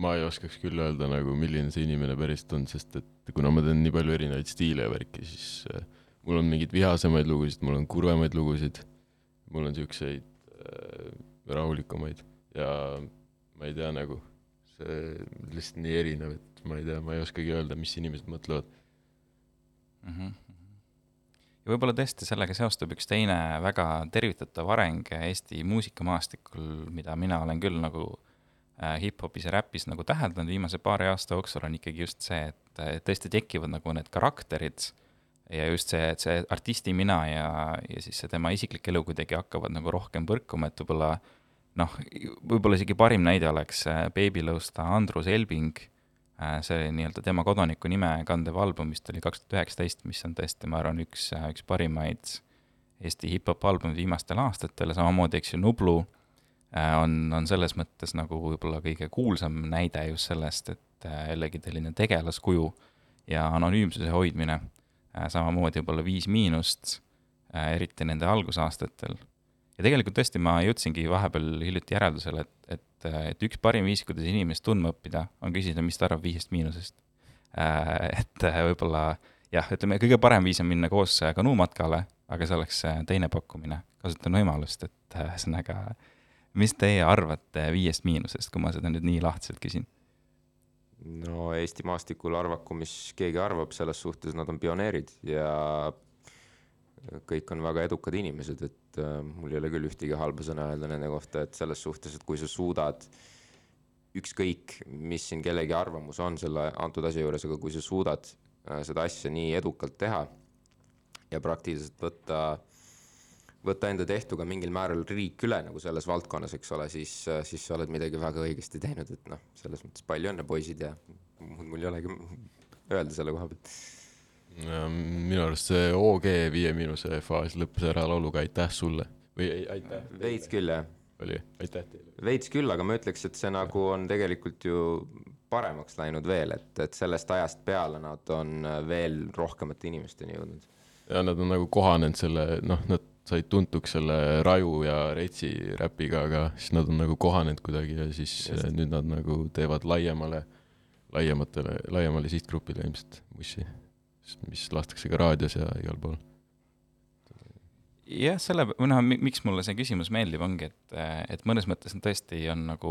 ma ei oskaks küll öelda nagu, milline see inimene päriselt on, sest et kuna ma teen nii palju erinevaid stiile ja värki, siis äh, mul on mingeid vihasemaid lugusid, mul on kurvemaid lugusid, mul on siukseid äh, rahulikumaid ja ma ei tea nagu, see lihtsalt nii erinev, et ma ei tea, ma ei oskagi öelda, mis inimesed mõtlevad. mm. -hmm. ja võib-olla tõesti sellega seostub üks teine väga tervitatav areng Eesti muusikamaastikul, mida mina olen küll nagu hip-hopis ja räpis nagu täheldanud viimase paari aasta jooksul, on ikkagi just see, et äh, tõesti tekivad nagu need karakterid ja just see, et see artisti mina ja, ja siis see tema isiklik elu kuidagi hakkavad nagu rohkem põrkuma, et võib-olla noh, võib-olla isegi parim näide oleks äh, Babylõusta Andrus Elving Äh, see nii-öelda tema kodaniku nime kandev album vist oli kaks tuhat üheksateist, mis on tõesti, ma arvan, üks, üks parimaid Eesti hip-hop albumid viimastel aastatel samamoodi, eks ju, Nublu äh, on, on selles mõttes nagu võib-olla kõige kuulsam näide just sellest, et äh, jällegi selline tegelaskuju ja anonüümsuse hoidmine, samamoodi võib-olla Viis Miinust, eriti nende algusaastatel. ja tegelikult tõesti, ma jõudsingi vahepeal hiljuti järeldusele, et, et et üks parim viis, kuidas inimest tundma õppida, on küsida, mis ta arvab Viiest Miinusest. et võib-olla jah, ütleme kõige parem viis on minna koos kanuumatkale, aga see oleks teine pakkumine. kasutan võimalust, et ühesõnaga, mis teie arvate Viiest Miinusest, kui ma seda nüüd nii lahtiselt küsin? no Eesti maastikul arvaku, mis keegi arvab, selles suhtes nad on pioneerid ja kõik on väga edukad inimesed, et äh, mul ei ole küll ühtegi halba sõna öelda nende kohta, et selles suhtes, et kui sa suudad ükskõik, mis siin kellegi arvamus on selle antud asja juures, aga kui sa suudad äh, seda asja nii edukalt teha ja praktiliselt võtta, võtta enda tehtuga mingil määral riik üle nagu selles valdkonnas, eks ole, siis, siis sa oled midagi väga õigesti teinud, et noh, selles mõttes palju õnne, poisid, ja mul ei olegi öelda selle koha pealt minu arust see OG Viie Miinuse faas lõppes ära lauluga Aitäh sulle või aitäh. veits küll jah. oli, aitäh teile. veits küll, aga ma ütleks, et see nagu on tegelikult ju paremaks läinud veel, et, et sellest ajast peale nad on veel rohkemate inimesteni jõudnud. ja nad on nagu kohanenud selle, noh, nad said tuntuks selle Raju ja Retsi räpiga, aga siis nad on nagu kohanenud kuidagi ja siis Just. nüüd nad nagu teevad laiemale, laiematele, laiemale sihtgrupile ilmselt mussi mis lastakse ka raadios ja igal pool. jah, selle, või noh, miks mulle see küsimus meeldib, ongi, et, et mõnes mõttes nad tõesti on nagu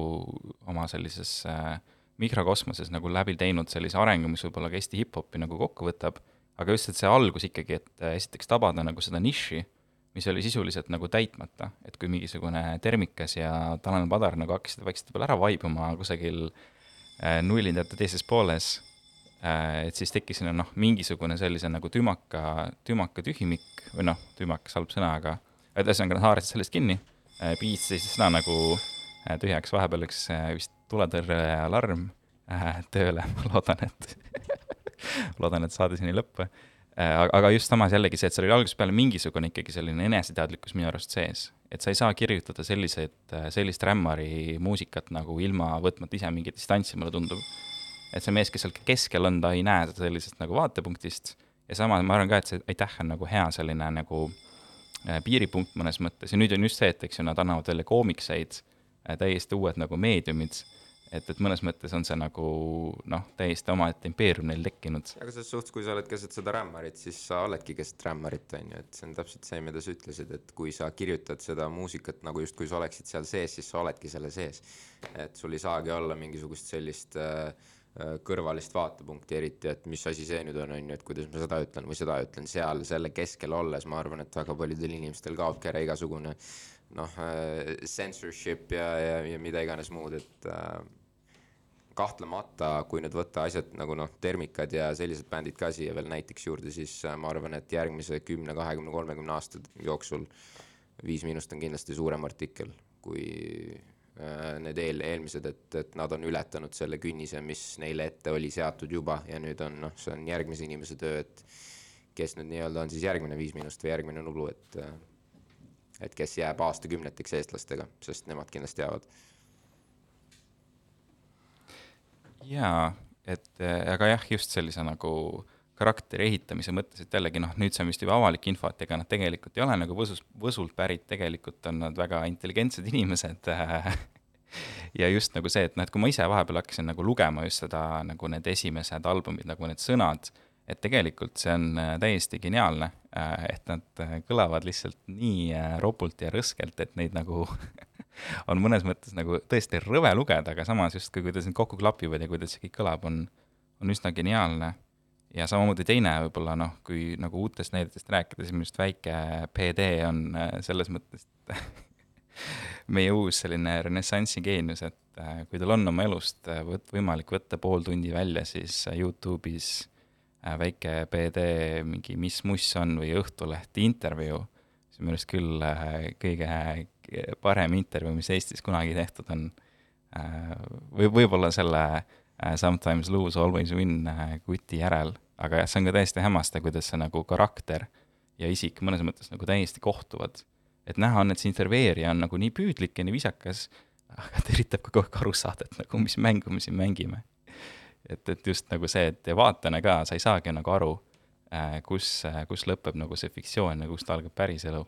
oma sellises äh, mikrokosmoses nagu läbi teinud sellise arengu, mis võib-olla ka Eesti hip-hopi nagu kokku võtab, aga just, et see algus ikkagi, et esiteks tabada nagu seda niši, mis oli sisuliselt nagu täitmata, et kui mingisugune Termikas ja Tanel Padar nagu hakkasid vaikselt võib-olla ära vaibuma kusagil äh, nullindate teises pooles Äh, et siis tekkis sinna noh, mingisugune sellise nagu tümaka, tümaka tühimik või noh, tümakas halb sõna, aga et ühesõnaga nad haarasid sellest kinni, piitsid siis seda nagu äh, tühjaks, vahepeal äh, vist tuletõrjealarm tööle, ma loodan, et (laughs) loodan, et saade siin ei lõppe. Aga just samas jällegi see, et seal oli algusest peale mingisugune ikkagi selline eneseteadlikkus minu arust sees, et sa ei saa kirjutada selliseid, sellist rämmari muusikat nagu ilma võtmata ise mingit distantsi, mulle tundub. Et see mees, kes seal keskel on, ta ei näe seda sellisest nagu vaatepunktist. Ja samas ma arvan ka, et see aitäh on nagu hea selline nagu äh, piiripunkt mõnes mõttes. Ja nüüd on just see, et eks ju, nad annavad jälle koomikseid äh,, täiesti uued nagu meediumid, et, et mõnes mõttes on see nagu noh, täiesti omaette impeerium neil tekkinud. aga selles suhtes, kui sa oled keset seda rämmarit, siis sa oledki keset rämmarit, on ju, et see on täpselt see, mida sa ütlesid, et kui sa kirjutad seda muusikat nagu justkui sa oleksid seal sees, siis sa oledki selle sees. et sul ei saagi olla mingisugust sellist äh, Äh, kõrvalist vaatepunkti eriti, et mis asi see nüüd on, on ju, et kuidas ma seda ütlen või seda ütlen, seal selle keskel olles ma arvan, et väga paljudel inimestel kaobki ära igasugune noh äh, censorship ja, ja, ja mida iganes muud, et äh, kahtlemata, kui nüüd võtta asjad nagu noh, Termikad ja sellised bändid ka siia veel näiteks juurde, siis äh, ma arvan, et järgmise kümne, kahekümne, kolmekümne aasta jooksul Viis Miinust on kindlasti suurem artikkel kui äh, need eel, eelmised, et, et nad on ületanud selle künnise, mis neile ette oli seatud juba ja nüüd on noh, see on järgmise inimese töö, et kes nüüd nii-öelda on siis järgmine Viis Miinust või järgmine Nublu, et äh, et kes jääb aastakümneteks eestlastega, sest nemad kindlasti jäävad jaa, et äh, aga jah, just sellise nagu karakteri ehitamise mõttes, et jällegi noh, nüüd see on vist juba avalik info, et ega nad tegelikult ei ole nagu Võsus, Võsult pärit, tegelikult on nad väga intelligentsed inimesed (laughs) ja just nagu see, et noh, et kui ma ise vahepeal hakkasin nagu lugema just seda nagu need esimesed albumid, nagu need sõnad, et tegelikult see on äh, täiesti geniaalne, äh, et nad kõlavad lihtsalt nii ropult ja rõskelt, et neid nagu (laughs) on mõnes mõttes nagu tõesti rõve lugeda, aga samas justkui, kuidas need kokku klapivad ja kuidas see kõik kõlab, on, on üsna geniaalne. ja samamoodi teine võib-olla noh, kui nagu uutest näidetest rääkida, siis minu arust väike PD on äh, selles mõttes (laughs) meie uus selline renessansi geenius, et äh, kui teil on oma elust äh, võt-, võimalik võtta pool tundi välja, siis Youtube'is väike PD mingi Mis muss on või Õhtuleht intervjuu, see on minu arust küll kõige parem intervjuu, mis Eestis kunagi tehtud on. Äh, või võib-olla selle äh, Sometimes lose, always win äh, kuti järel, aga jah, see on ka täiesti hämmastav, kuidas see nagu karakter ja isik mõnes mõttes nagu täiesti kohtuvad. et näha on, et see intervjueerija on nagu nii püüdlik ja nii viisakas, aga ta üritab ka kogu aeg aru saada, et nagu mis mängu me siin mängime. et, et just nagu see, et vaatajana ka sa ei saagi nagu aru, kus, kus lõpeb nagu see fiktsioon ja kust algab päriselu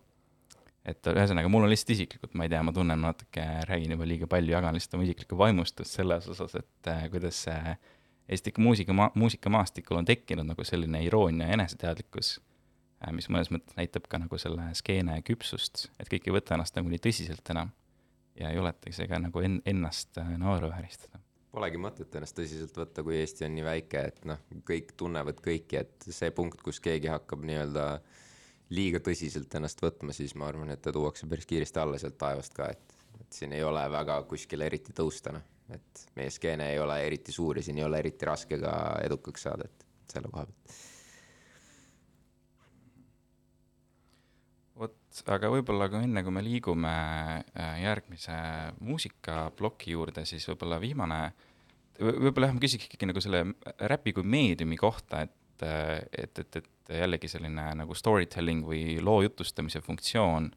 et ühesõnaga, mul on lihtsalt isiklikult, ma ei tea, ma tunnen natuke, räägin juba liiga palju, jagan lihtsalt oma isiklikku vaimustust selles osas, et äh, kuidas see Eesti muusika, muusikamaastikul on tekkinud nagu selline iroonia ja eneseteadlikkus äh,, mis mõnes mõttes näitab ka nagu selle skeene küpsust, et kõik ei võta ennast nagu nii tõsiselt enam ja ei juleta isegi nagu en-, ennast äh, naeruvääristada. Polegi mõtet ennast tõsiselt võtta, kui Eesti on nii väike, et noh, kõik tunnevad kõiki, et see punkt, kus keegi hakkab nii-öelda äh, liiga tõsiselt ennast võtma, siis ma arvan, et ta tuuakse päris kiiresti alla sealt taevast ka, et, et siin ei ole väga kuskile eriti tõusta, noh. et meie skeene ei ole eriti suur ja siin ei ole eriti raske ka edukaks saada, et selle koha pealt. vot, aga võib-olla ka enne, kui me liigume äh, järgmise muusikaploki juurde, siis võib-olla viimane, võib-olla jah, ma küsiks ikkagi nagu selle räpi kui meediumi kohta, et, et, et, et et jällegi selline nagu story telling või loo jutustamise funktsioon,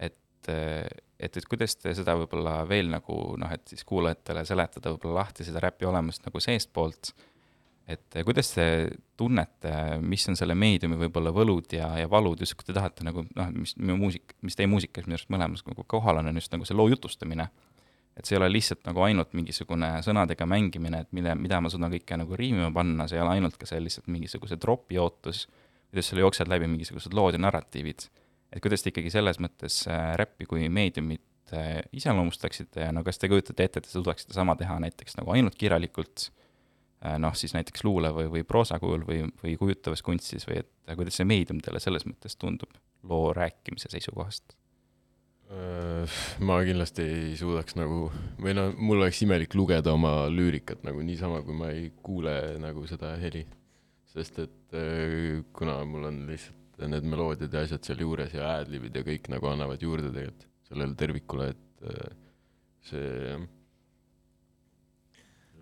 et, et, et kuidas te seda võib-olla veel nagu noh, et siis kuulajatele seletada võib-olla lahti seda räpi olemust nagu seestpoolt, et kuidas te tunnete, mis on selle meediumi võib-olla võlud ja, ja valud, just kui te tahate nagu noh, mis minu muusik, mis teie muusikas minu arust mõlemas nagu kohal on, on just nagu see loo jutustamine et see ei ole lihtsalt nagu ainult mingisugune sõnadega mängimine, et mille, mida ma suudan kõike nagu riimima panna, see ei ole ainult ka see lihtsalt mingisuguse tropi ootus, kuidas sul jooksevad läbi mingisugused lood ja narratiivid. et kuidas te ikkagi selles mõttes äh, räppi kui meediumit äh, iseloomustaksite ja no kas te kujutate ette, et te suudaksite sama teha näiteks nagu ainult kirjalikult, äh, noh siis näiteks luule või, või proosa kujul või, või kujutavas kunstis või et kuidas see meedium teile selles mõttes tundub loo rääkimise seisukohast? Ma kindlasti ei suudaks nagu, või no mul oleks imelik lugeda oma lüürikat nagu niisama, kui ma ei kuule nagu seda heli. sest et kuna mul on lihtsalt need meloodiad ja asjad sealjuures ja ad-libid ja kõik nagu annavad juurde tegelikult sellele tervikule, et see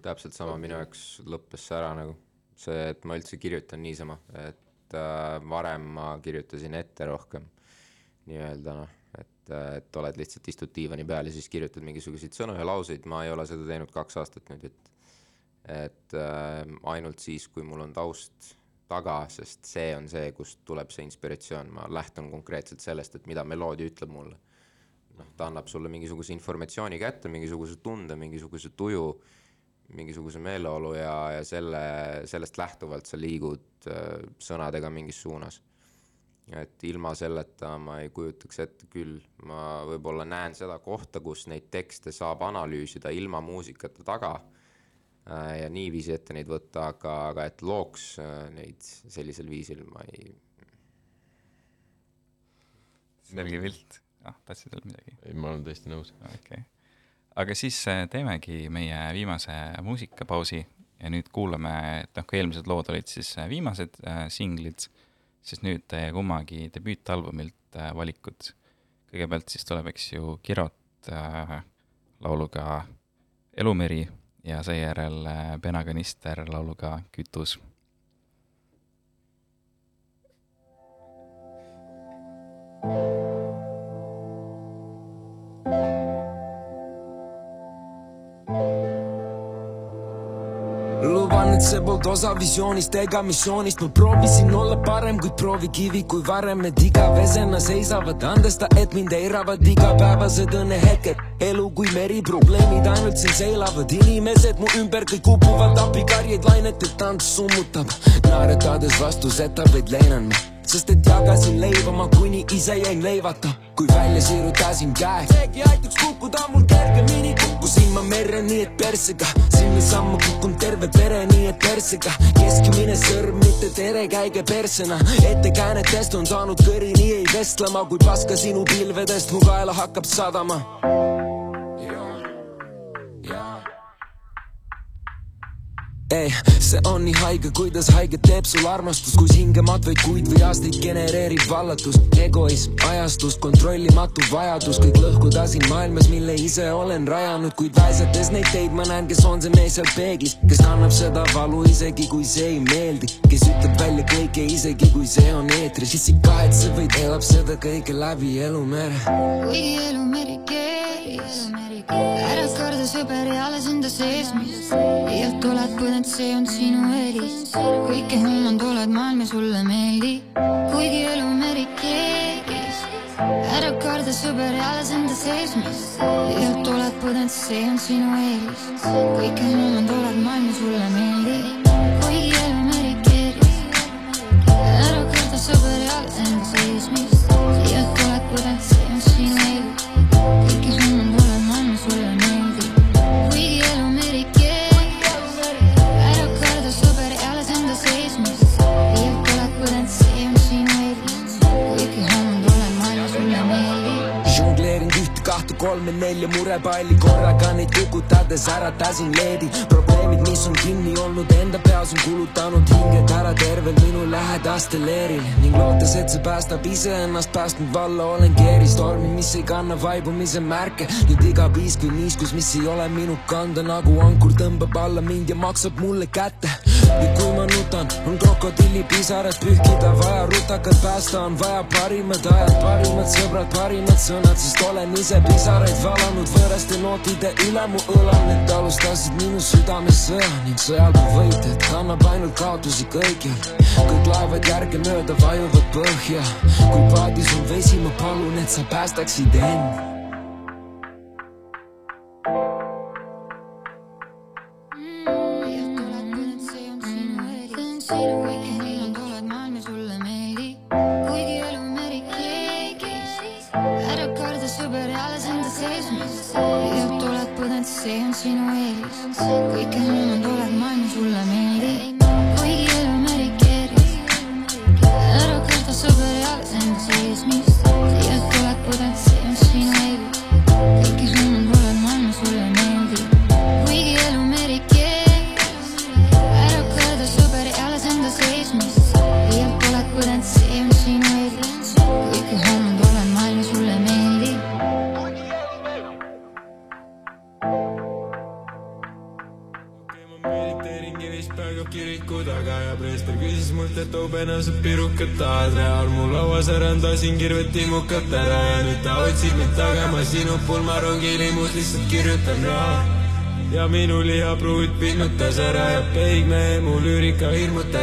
täpselt sama minu jaoks lõppes see ära nagu, see, et ma üldse kirjutan niisama, et äh, varem ma kirjutasin ette rohkem nii-öelda noh et, et oled lihtsalt, istud diivani peal ja siis kirjutad mingisuguseid sõnu ja lauseid, ma ei ole seda teinud kaks aastat nüüd, et et äh, ainult siis, kui mul on taust taga, sest see on see, kust tuleb see inspiratsioon, ma lähtun konkreetselt sellest, et mida meloodia ütleb mulle. noh, ta annab sulle mingisuguse informatsiooni kätte, mingisuguse tunde, mingisuguse tuju, mingisuguse meeleolu ja, ja selle, sellest lähtuvalt sa liigud äh, sõnadega mingis suunas et ilma selleta ma ei kujutaks ette küll, ma võib-olla näen seda kohta, kus neid tekste saab analüüsida ilma muusikata taga äh, ja niiviisi ette neid võtta, aga, aga et looks äh, neid sellisel viisil ma ei. selge pilt, ah, tahtsid veel midagi? ei, ma olen täiesti nõus. okei okay.. aga siis äh, teemegi meie viimase muusikapausi ja nüüd kuulame, et noh, kui eelmised lood olid siis viimased äh, singlid, siis nüüd kummagi debüütalbumilt äh, valikud. kõigepealt siis tuleb, eks ju, Kirot äh, lauluga Elumeri ja seejärel äh, Penakanister lauluga Kütus luban, et see polnud osa visioonist ega missioonist, ma proovisin olla parem, kuid proovikivi kui varem, need igavesena seisavad, andesta, et mind eiravad igapäevased õnnehetked. elu kui meri, probleemid ainult siin seilavad, inimesed mu ümber kõik upuvad abikarjeid lainetelt tants summutab, naeratades vastuseta vaid leinan ma. Sest et jagasin leiva ma kuni ise jäin leivata, kui välja sirutasin käe. seegi aitaks kukkuda mul kergemini, kukkusin ma merre nii et persega, sinna sammu kukkunud terve pere nii et persega, keskmine sõrm, mitte tere, käige persena, ettekäänetest on saanud kõri, nii ei vestlema, kui paska sinu pilvedest mu kaela hakkab sadama. ei, see on nii haige, kuidas haiget teeb sul armastus, kus hingemat vaid kuid või aastaid genereerib vallatust, egoism, ajastust, kontrollimatu vajadus, kõik lõhkuda siin maailmas, mille ise olen rajanud, kuid väisates neid teid ma näen, kes on see mees seal peeglis, kes kannab seda valu isegi kui see ei meeldi, kes ütleb välja kõike isegi kui see on eetris, siis ei kahetse, vaid elab seda kõike läbi elumere. kuigi elu meri keeris, ära karda sõber ja alles enda sees, mis liialt oled põnev, see on sinu eelis. kõike hullund oled maailm ja sulle meeldib, kuigi elu meri keeris. ära karda sõber alles enda sees, mis liialt oled põnev, see on sinu eelis. kõike hullund oled maailm ja sulle meeldib, kuigi elu meri keeris. ära karda sõber ja ühte, kahte, kolme, nelja murepalli korraga neid kukutades äratasin leedi. probleemid, mis on kinni olnud enda peas, on kulutanud hinged ära tervel minu lähedastel leeril ning lootes, et see päästab iseennast päästnud valla, olen keeristormi, mis ei kanna vaibumise märke. nüüd iga piisk või niiskus, mis ei ole minu kanda nagu ankur tõmbab alla mind ja maksab mulle kätte. ja kui ma nutan, on krokodillipisarad pühkida vaja, rutakad päästa on vaja parimad ajad, parimad sõbrad, parimad sõnad, sest olen ise pisaraid valanud võõraste nootide üle mu õlal, need alustasid minu südames sõja ning sõjal kui võitjad kannab ainult kaotusi kõikjal. kõik laevad järgemööda vajuvad põhja, kui paadis on vesi, ma palun, et sa päästaksid end.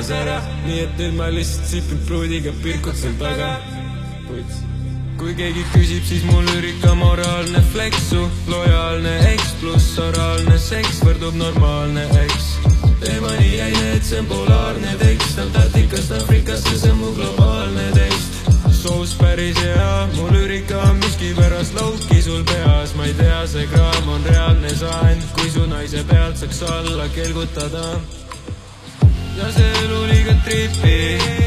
Hirmutas ära, nii et nüüd ma lihtsalt sipin pruudiga pirkut seal taga. kui keegi küsib, siis mul ürika moraalne fleksu, lojaalne eks pluss oraalne seks võrdub normaalne eks. teema nii jäine, et see on polaarne tekst, Antarktikast Aafrikasse, see on mu globaalne tekst. soos päris hea, mu lüürika on miskipärast lauki sul peas, ma ei tea, see kraam on reaalne saan, kui su naise pealt saaks alla kelgutada ja see elu liiga tripi,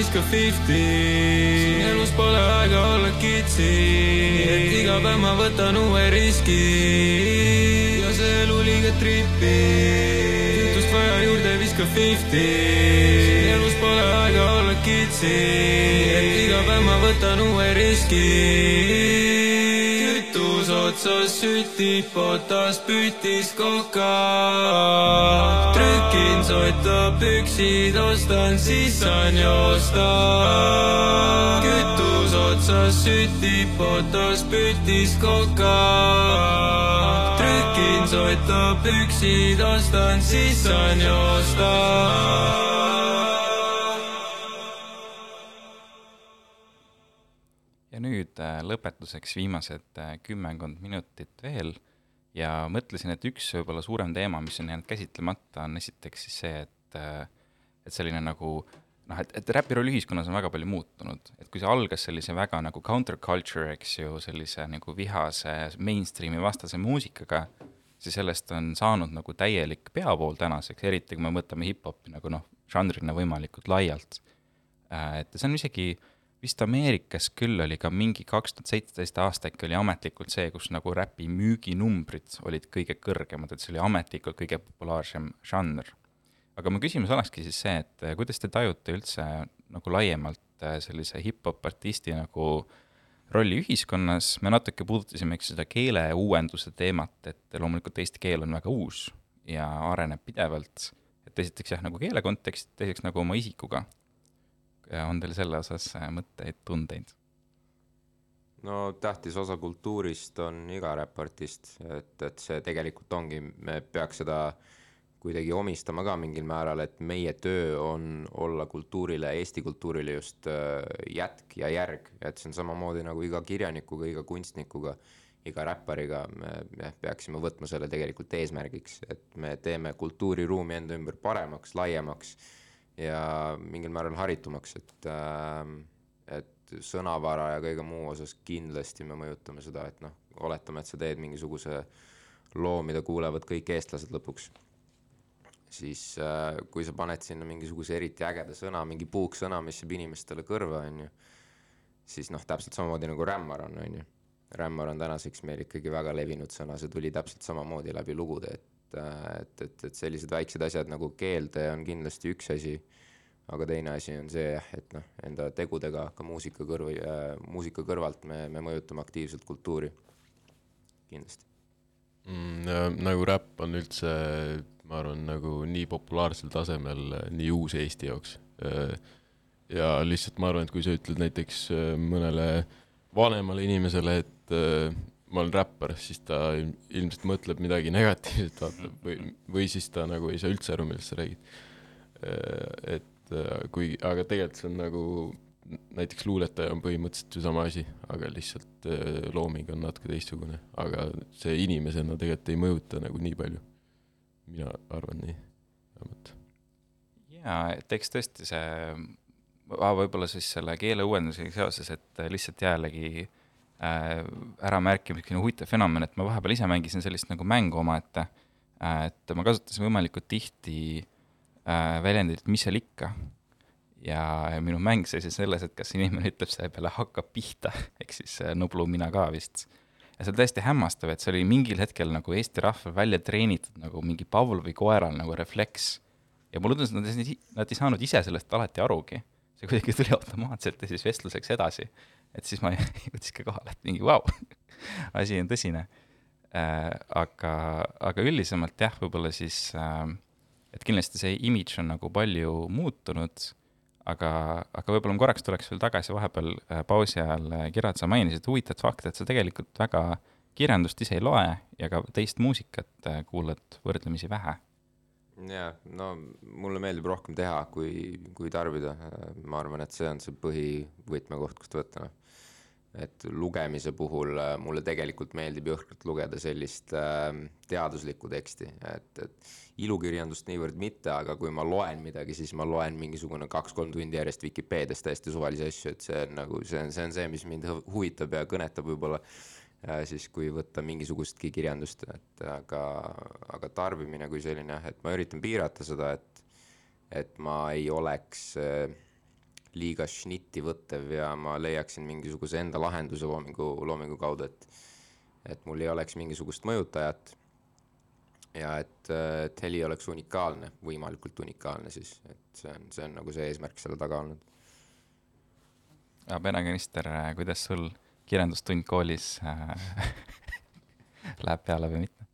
viska fifty, siin elus pole aega olla kitsi, et iga päev ma võtan uue riski. Ja see elu liiga tripi, kütust vaja juurde viska fifty, siin elus pole aega olla kitsi, et iga päev ma võtan uue riski sütib potas pütis koka. trükin sotta püksid, ostan, siis saan joosta. kütus otsas sütib potas pütis koka. trükin sotta püksid, ostan, siis saan joosta nüüd äh, lõpetuseks viimased äh, kümmekond minutit veel ja mõtlesin, et üks võib-olla suurem teema, mis on jäänud käsitlemata, on esiteks siis see, et äh, et selline nagu noh, et, et räpi roll ühiskonnas on väga palju muutunud, et kui see algas sellise väga nagu counterculture, eks ju, sellise nagu vihase mainstream'i vastase muusikaga, siis sellest on saanud nagu täielik peavool tänaseks, eriti kui me võtame hip-hopi nagu noh, žanrina võimalikult laialt. et see on isegi vist Ameerikas küll oli ka mingi kaks tuhat seitseteist aasta äkki oli ametlikult see, kus nagu räpi müüginumbrid olid kõige kõrgemad, et see oli ametlikult kõige populaarsem žanr. aga mu küsimus olekski siis see, et eh, kuidas te tajute üldse nagu laiemalt eh, sellise hip-hop artisti nagu rolli ühiskonnas, me natuke puudutasime, eks seda keeleuuenduse teemat, et loomulikult eesti keel on väga uus ja areneb pidevalt, et esiteks jah, nagu keele kontekst, teiseks nagu oma isikuga ja on teil selle osas äh, mõtteid, tundeid? no tähtis osa kultuurist on iga räpartist, et, et see tegelikult ongi, me peaks seda kuidagi omistama ka mingil määral, et meie töö on olla kultuurile, Eesti kultuurile just äh, jätk ja järg, et see on samamoodi nagu iga kirjanikuga, iga kunstnikuga, iga räppariga, me, me peaksime võtma selle tegelikult eesmärgiks, et me teeme kultuuriruumi enda ümber paremaks, laiemaks ja mingil määral haritumaks, et äh, et sõnavara ja kõige muu osas kindlasti me mõjutame seda, et noh, oletame, et sa teed mingisuguse loo, mida kuulevad kõik eestlased lõpuks, siis äh, kui sa paned sinna mingisuguse eriti ägeda sõna, mingi puuksõna, mis jääb inimestele kõrva, on ju, siis noh, täpselt samamoodi nagu rämmar on, on ju. rämmar on tänaseks meil ikkagi väga levinud sõna, see tuli täpselt samamoodi läbi lugude, et, et, et, et sellised väiksed asjad nagu keelde on kindlasti üks asi aga teine asi on see jah, et noh, enda tegudega ka muusika kõrv- äh,, muusika kõrvalt me, me mõjutame aktiivselt kultuuri, kindlasti. mm,. nagu räpp on üldse, ma arvan, nagu nii populaarsel tasemel äh, nii uus Eesti jaoks. ja lihtsalt ma arvan, et kui sa ütled näiteks äh, mõnele vanemale inimesele, et äh, ma olen räppar, siis ta ilm- ilmselt mõtleb midagi (laughs) negatiivset, vaatab või, või siis ta nagu ei saa üldse aru, millest sa räägid. et äh, kui, aga tegelikult see on nagu näiteks luuletaja on põhimõtteliselt ju sama asi, aga lihtsalt äh, looming on natuke teistsugune, aga see inimesena tegelikult ei mõjuta nagu nii palju. mina arvan nii, vähemalt. jaa, et eks tõesti see, võib-olla siis selle keeleuuendusega seoses, et lihtsalt jällegi äh, äramärkimiseks selline huvitav fenomen, et ma vahepeal ise mängisin sellist nagu mängu omaette äh,, et ma kasutasin võimalikult tihti äh, väljendit mis seal ikka. ja minu mäng seisnes selles, et kas inimene ütleb selle peale hakkab pihta, (laughs) ehk siis äh, Nublu mina ka vist. ja see on täiesti hämmastav, et see oli mingil hetkel nagu Eesti rahval välja treenitud nagu mingi Pavlovi koeral nagu refleks ja mulle tundus, et nad ei, nad ei saanud ise sellest alati arugi. see kuidagi tuli automaatselt ja siis vestluseks edasi. Et siis ma (laughs) jõudsin ka kohale, et mingi vau, asi on tõsine äh,. aga, aga üldisemalt jah, võib-olla siis äh,, et kindlasti see imidž on nagu palju muutunud, aga, aga võib-olla ma korraks tuleks veel tagasi vahepeal äh, pausi ajal, Gerard, sa mainisid huvitavat fakti, et sa tegelikult väga kirjandust ise ei loe ja ka teist muusikat äh, kuulad võrdlemisi vähe jaa, no mulle meeldib rohkem teha, kui, kui tarbida. ma arvan, et see on see põhivõtmekoht, kust võtta. Et lugemise puhul äh, mulle tegelikult meeldib jõhkralt lugeda sellist äh, teaduslikku teksti, et, et ilukirjandust niivõrd mitte, aga kui ma loen midagi, siis ma loen mingisugune kaks-kolm tundi järjest Vikipeediast täiesti suvalisi asju, et see on nagu, see on, see on see, mis mind hu- huvitab ja kõnetab võib-olla äh, siis kui võtta mingisugustki kirjandust, et aga, aga tarbimine kui selline et ma üritan piirata seda, et, et ma ei oleks äh, liiga šnitti võttev ja ma leiaksin mingisuguse enda lahenduse loomingu, loomingu kaudu, et et mul ei oleks mingisugust mõjutajat ja et, et heli oleks unikaalne, võimalikult unikaalne siis, et see on, see on nagu see eesmärk selle taga olnud. Bene Kanister, kuidas sul kirjandustund koolis äh, (laughs) läheb peale või mitte?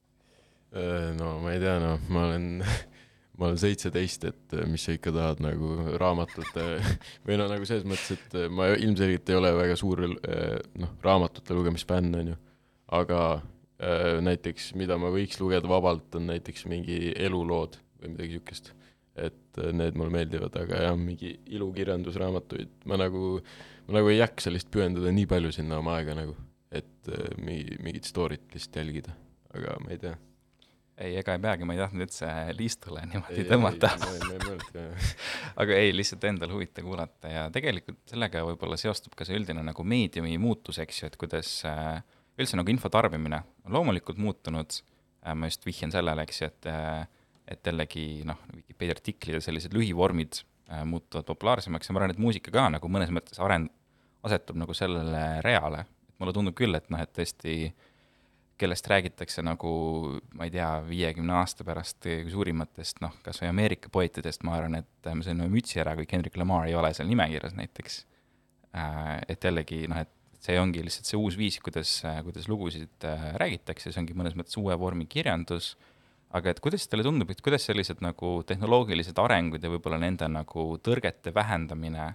Äh, no ma ei tea, noh, ma olen (laughs) ma olen seitseteist, et mis sa ikka tahad nagu raamatute (laughs) või no nagu selles mõttes, et ma ilmselgelt ei ole väga suur noh, raamatute lugemisfänn, on ju. aga äh, näiteks, mida ma võiks lugeda vabalt, on näiteks mingi elulood või midagi siukest. et need mulle meeldivad, aga jah, mingi ilukirjandusraamatuid ma nagu, ma nagu ei jaksa lihtsalt pühendada nii palju sinna oma aega nagu, et mingi, mingit story't lihtsalt jälgida, aga ma ei tea ei, ega ei peagi, ma ei tahtnud üldse liistule niimoodi ei, tõmmata. (laughs) aga ei, lihtsalt endal huvitav kuulata ja tegelikult sellega võib-olla seostub ka see üldine nagu meediumi muutus, eks ju, et kuidas äh, üldse nagu info tarbimine on loomulikult muutunud äh,. ma just vihjan sellele, eks ju, et äh,, et jällegi noh, Vikipeedia artiklid ja sellised lühivormid muutuvad populaarsemaks ja ma arvan, et muusika ka nagu mõnes mõttes arend-, asetub nagu sellele reale. mulle tundub küll, et noh, et tõesti äh, kellest räägitakse nagu ma ei tea, viiekümne aasta pärast suurimatest noh, kas või Ameerika poetidest, ma arvan, et me saime mütsi ära, kui Kendrick Lamar ei ole seal nimekirjas näiteks. Äh, et jällegi noh, et see ongi lihtsalt see uus viis, kuidas, kuidas lugusid äh, räägitakse, see ongi mõnes mõttes uue vormi kirjandus, aga et kuidas teile tundub, et kuidas sellised nagu tehnoloogilised arengud ja võib-olla nende nagu tõrgete vähendamine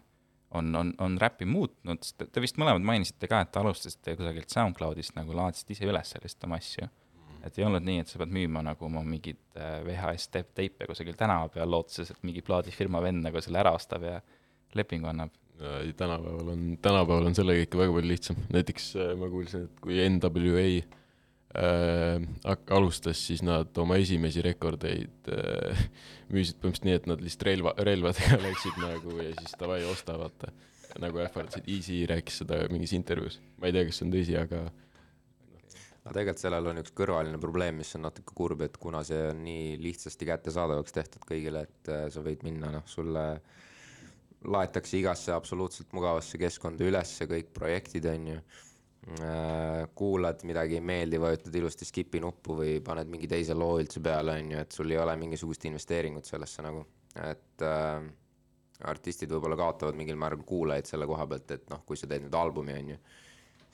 on, on, on räppi muutnud, sest te vist mõlemad mainisite ka, et alustasite kusagilt SoundCloudist nagu laadsite ise üles sellist oma asju. et ei olnud nii, et sa pead müüma nagu oma mingit äh, VHS teipe kusagil tänava peal, lootuses, et mingi plaadifirma vend nagu selle ära ostab ja lepingu annab. ei, tänapäeval on, tänapäeval on sellega ikka väga palju lihtsam, näiteks äh, ma kuulsin, et kui NWA äh, alustas, siis nad oma esimesi rekordeid äh, müüsid põhimõtteliselt nii, et nad lihtsalt relva, relvadega (laughs) läksid nagu ja siis davai, osta, vaata. nagu ähvardasid, Easy rääkis seda mingis intervjuus, ma ei tea, kas see on tõsi, aga aga tegelikult sellel on üks kõrvaline probleem, mis on natuke kurb, et kuna see on nii lihtsasti kättesaadavaks tehtud kõigile, et äh, sa võid minna, noh, sulle laetakse igasse absoluutselt mugavasse keskkonda ülesse kõik projektid, on ju kuulad midagi ei meeldi, vajutad ilusti skip'i nuppu või paned mingi teise loo üldse peale, on ju, et sul ei ole mingisugust investeeringut sellesse nagu, et äh, artistid võib-olla kaotavad mingil määral kuulajaid selle koha pealt, et noh, kui sa teed nüüd albumi, on ju,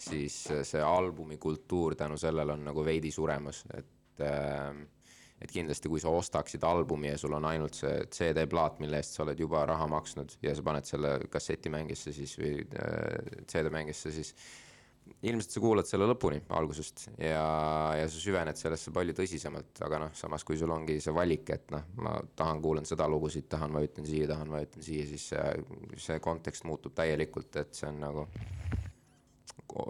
siis see albumi kultuur tänu sellele on nagu veidi suremas, et äh, et kindlasti, kui sa ostaksid albumi ja sul on ainult see CD-plaat, mille eest sa oled juba raha maksnud ja sa paned selle kassetimängisse siis või äh, CD-mängisse, siis ilmselt sa kuulad selle lõpuni algusest ja, ja sa süvened sellesse palju tõsisemalt, aga noh, samas kui sul ongi see valik, et noh, ma tahan, kuulan seda lugusid, tahan, vajutan siia, tahan, vajutan siia, siis see, see kontekst muutub täielikult, et see on nagu,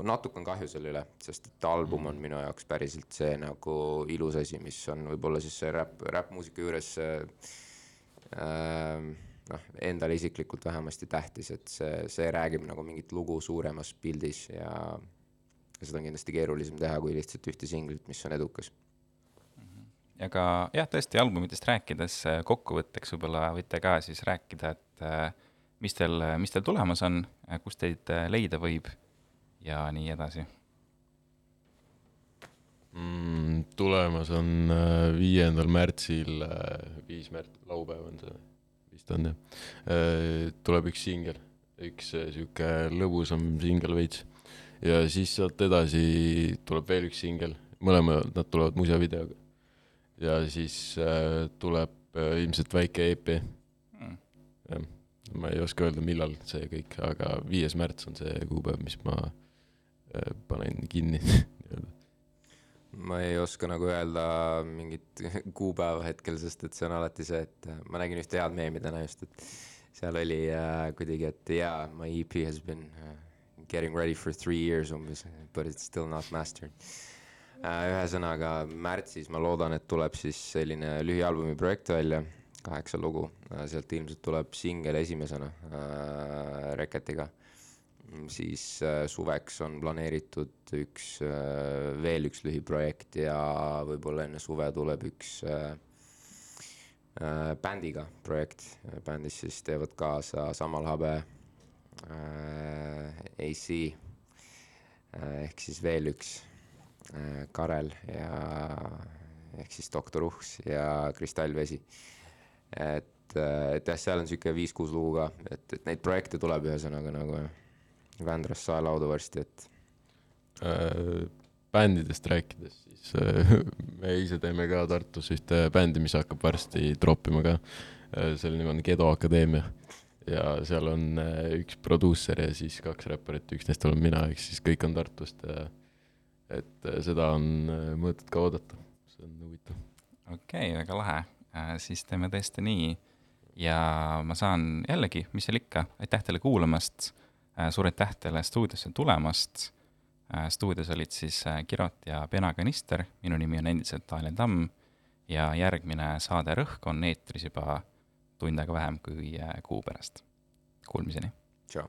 natuke on kahju selle üle, sest et album on minu jaoks päriselt see nagu ilus asi, mis on võib-olla siis see räpp, räppmuusika juures äh, noh, endale isiklikult vähemasti tähtis, et see, see räägib nagu mingit lugu suuremas pildis ja, seda on kindlasti keerulisem teha kui lihtsalt ühte singlit, mis on edukas. ja ka jah, tõesti albumitest rääkides kokkuvõtteks võib-olla võite ka siis rääkida, et äh, mis teil, mis teil tulemas on, kus teid äh, leida võib ja nii edasi mm,? tulemas on äh, viiendal märtsil, viis märts, laupäev on see vist on jah, äh, tuleb üks singel, üks äh, sihuke lõbusam singel veits. ja siis sealt edasi tuleb veel üks singel, mõlemad nad tulevad muusikavideoga. ja siis äh, tuleb äh, ilmselt väike EP mm.. jah, ma ei oska öelda, millal see kõik, aga viies märts on see kuupäev, mis ma äh, panen kinni (laughs) nii-öelda ma ei oska nagu öelda mingit (laughs) kuupäeva hetkel, sest et see on alati see, et äh, ma nägin ühte head meemi täna just, et seal oli äh, kuidagi, et jaa yeah,, my EP has been uh, getting ready for three years umbes, but it's still not mastered uh,. ühesõnaga märtsis ma loodan, et tuleb siis selline lühialbumi projekt välja, kaheksa lugu uh,, sealt ilmselt tuleb singel esimesena uh, Reketiga uh, siis äh, suveks on planeeritud üks, äh, veel üks lühiprojekt ja võib-olla enne suve tuleb üks äh, bändiga projekt, bändis siis teevad kaasa Samal Habe, äh, AC ehk siis veel üks äh, Karel ja ehk siis Doktor Uhs ja Kristallvesi. et, et jah, seal on sihuke viis-kuus lugu ka, et, et neid projekte tuleb ühesõnaga nagu Vändrast saelaudu varsti, et Äh, bändidest rääkides, siis äh, (laughs) me ise teeme ka Tartus ühte bändi, mis hakkab varsti troppima ka. selle nimi on Gedo Akadeemia. Ja seal on äh, üks produusser ja siis kaks räpparit, üks neist olen mina, ehk siis kõik on Tartust. Ja et äh, seda on äh, mõõtet ka oodata, see on huvitav. okei okay,, väga lahe, siis teeme tõesti nii. Ja ma saan jällegi, mis seal ikka, aitäh teile kuulamast, suur aitäh teile stuudiosse tulemast, stuudios olid siis äh, Kirot ja Pena Kanister, minu nimi on endiselt Daniel Tamm ja järgmine saade Rõhk on eetris juba tund aega vähem kui äh, kuu pärast. Kuulmiseni! tšau.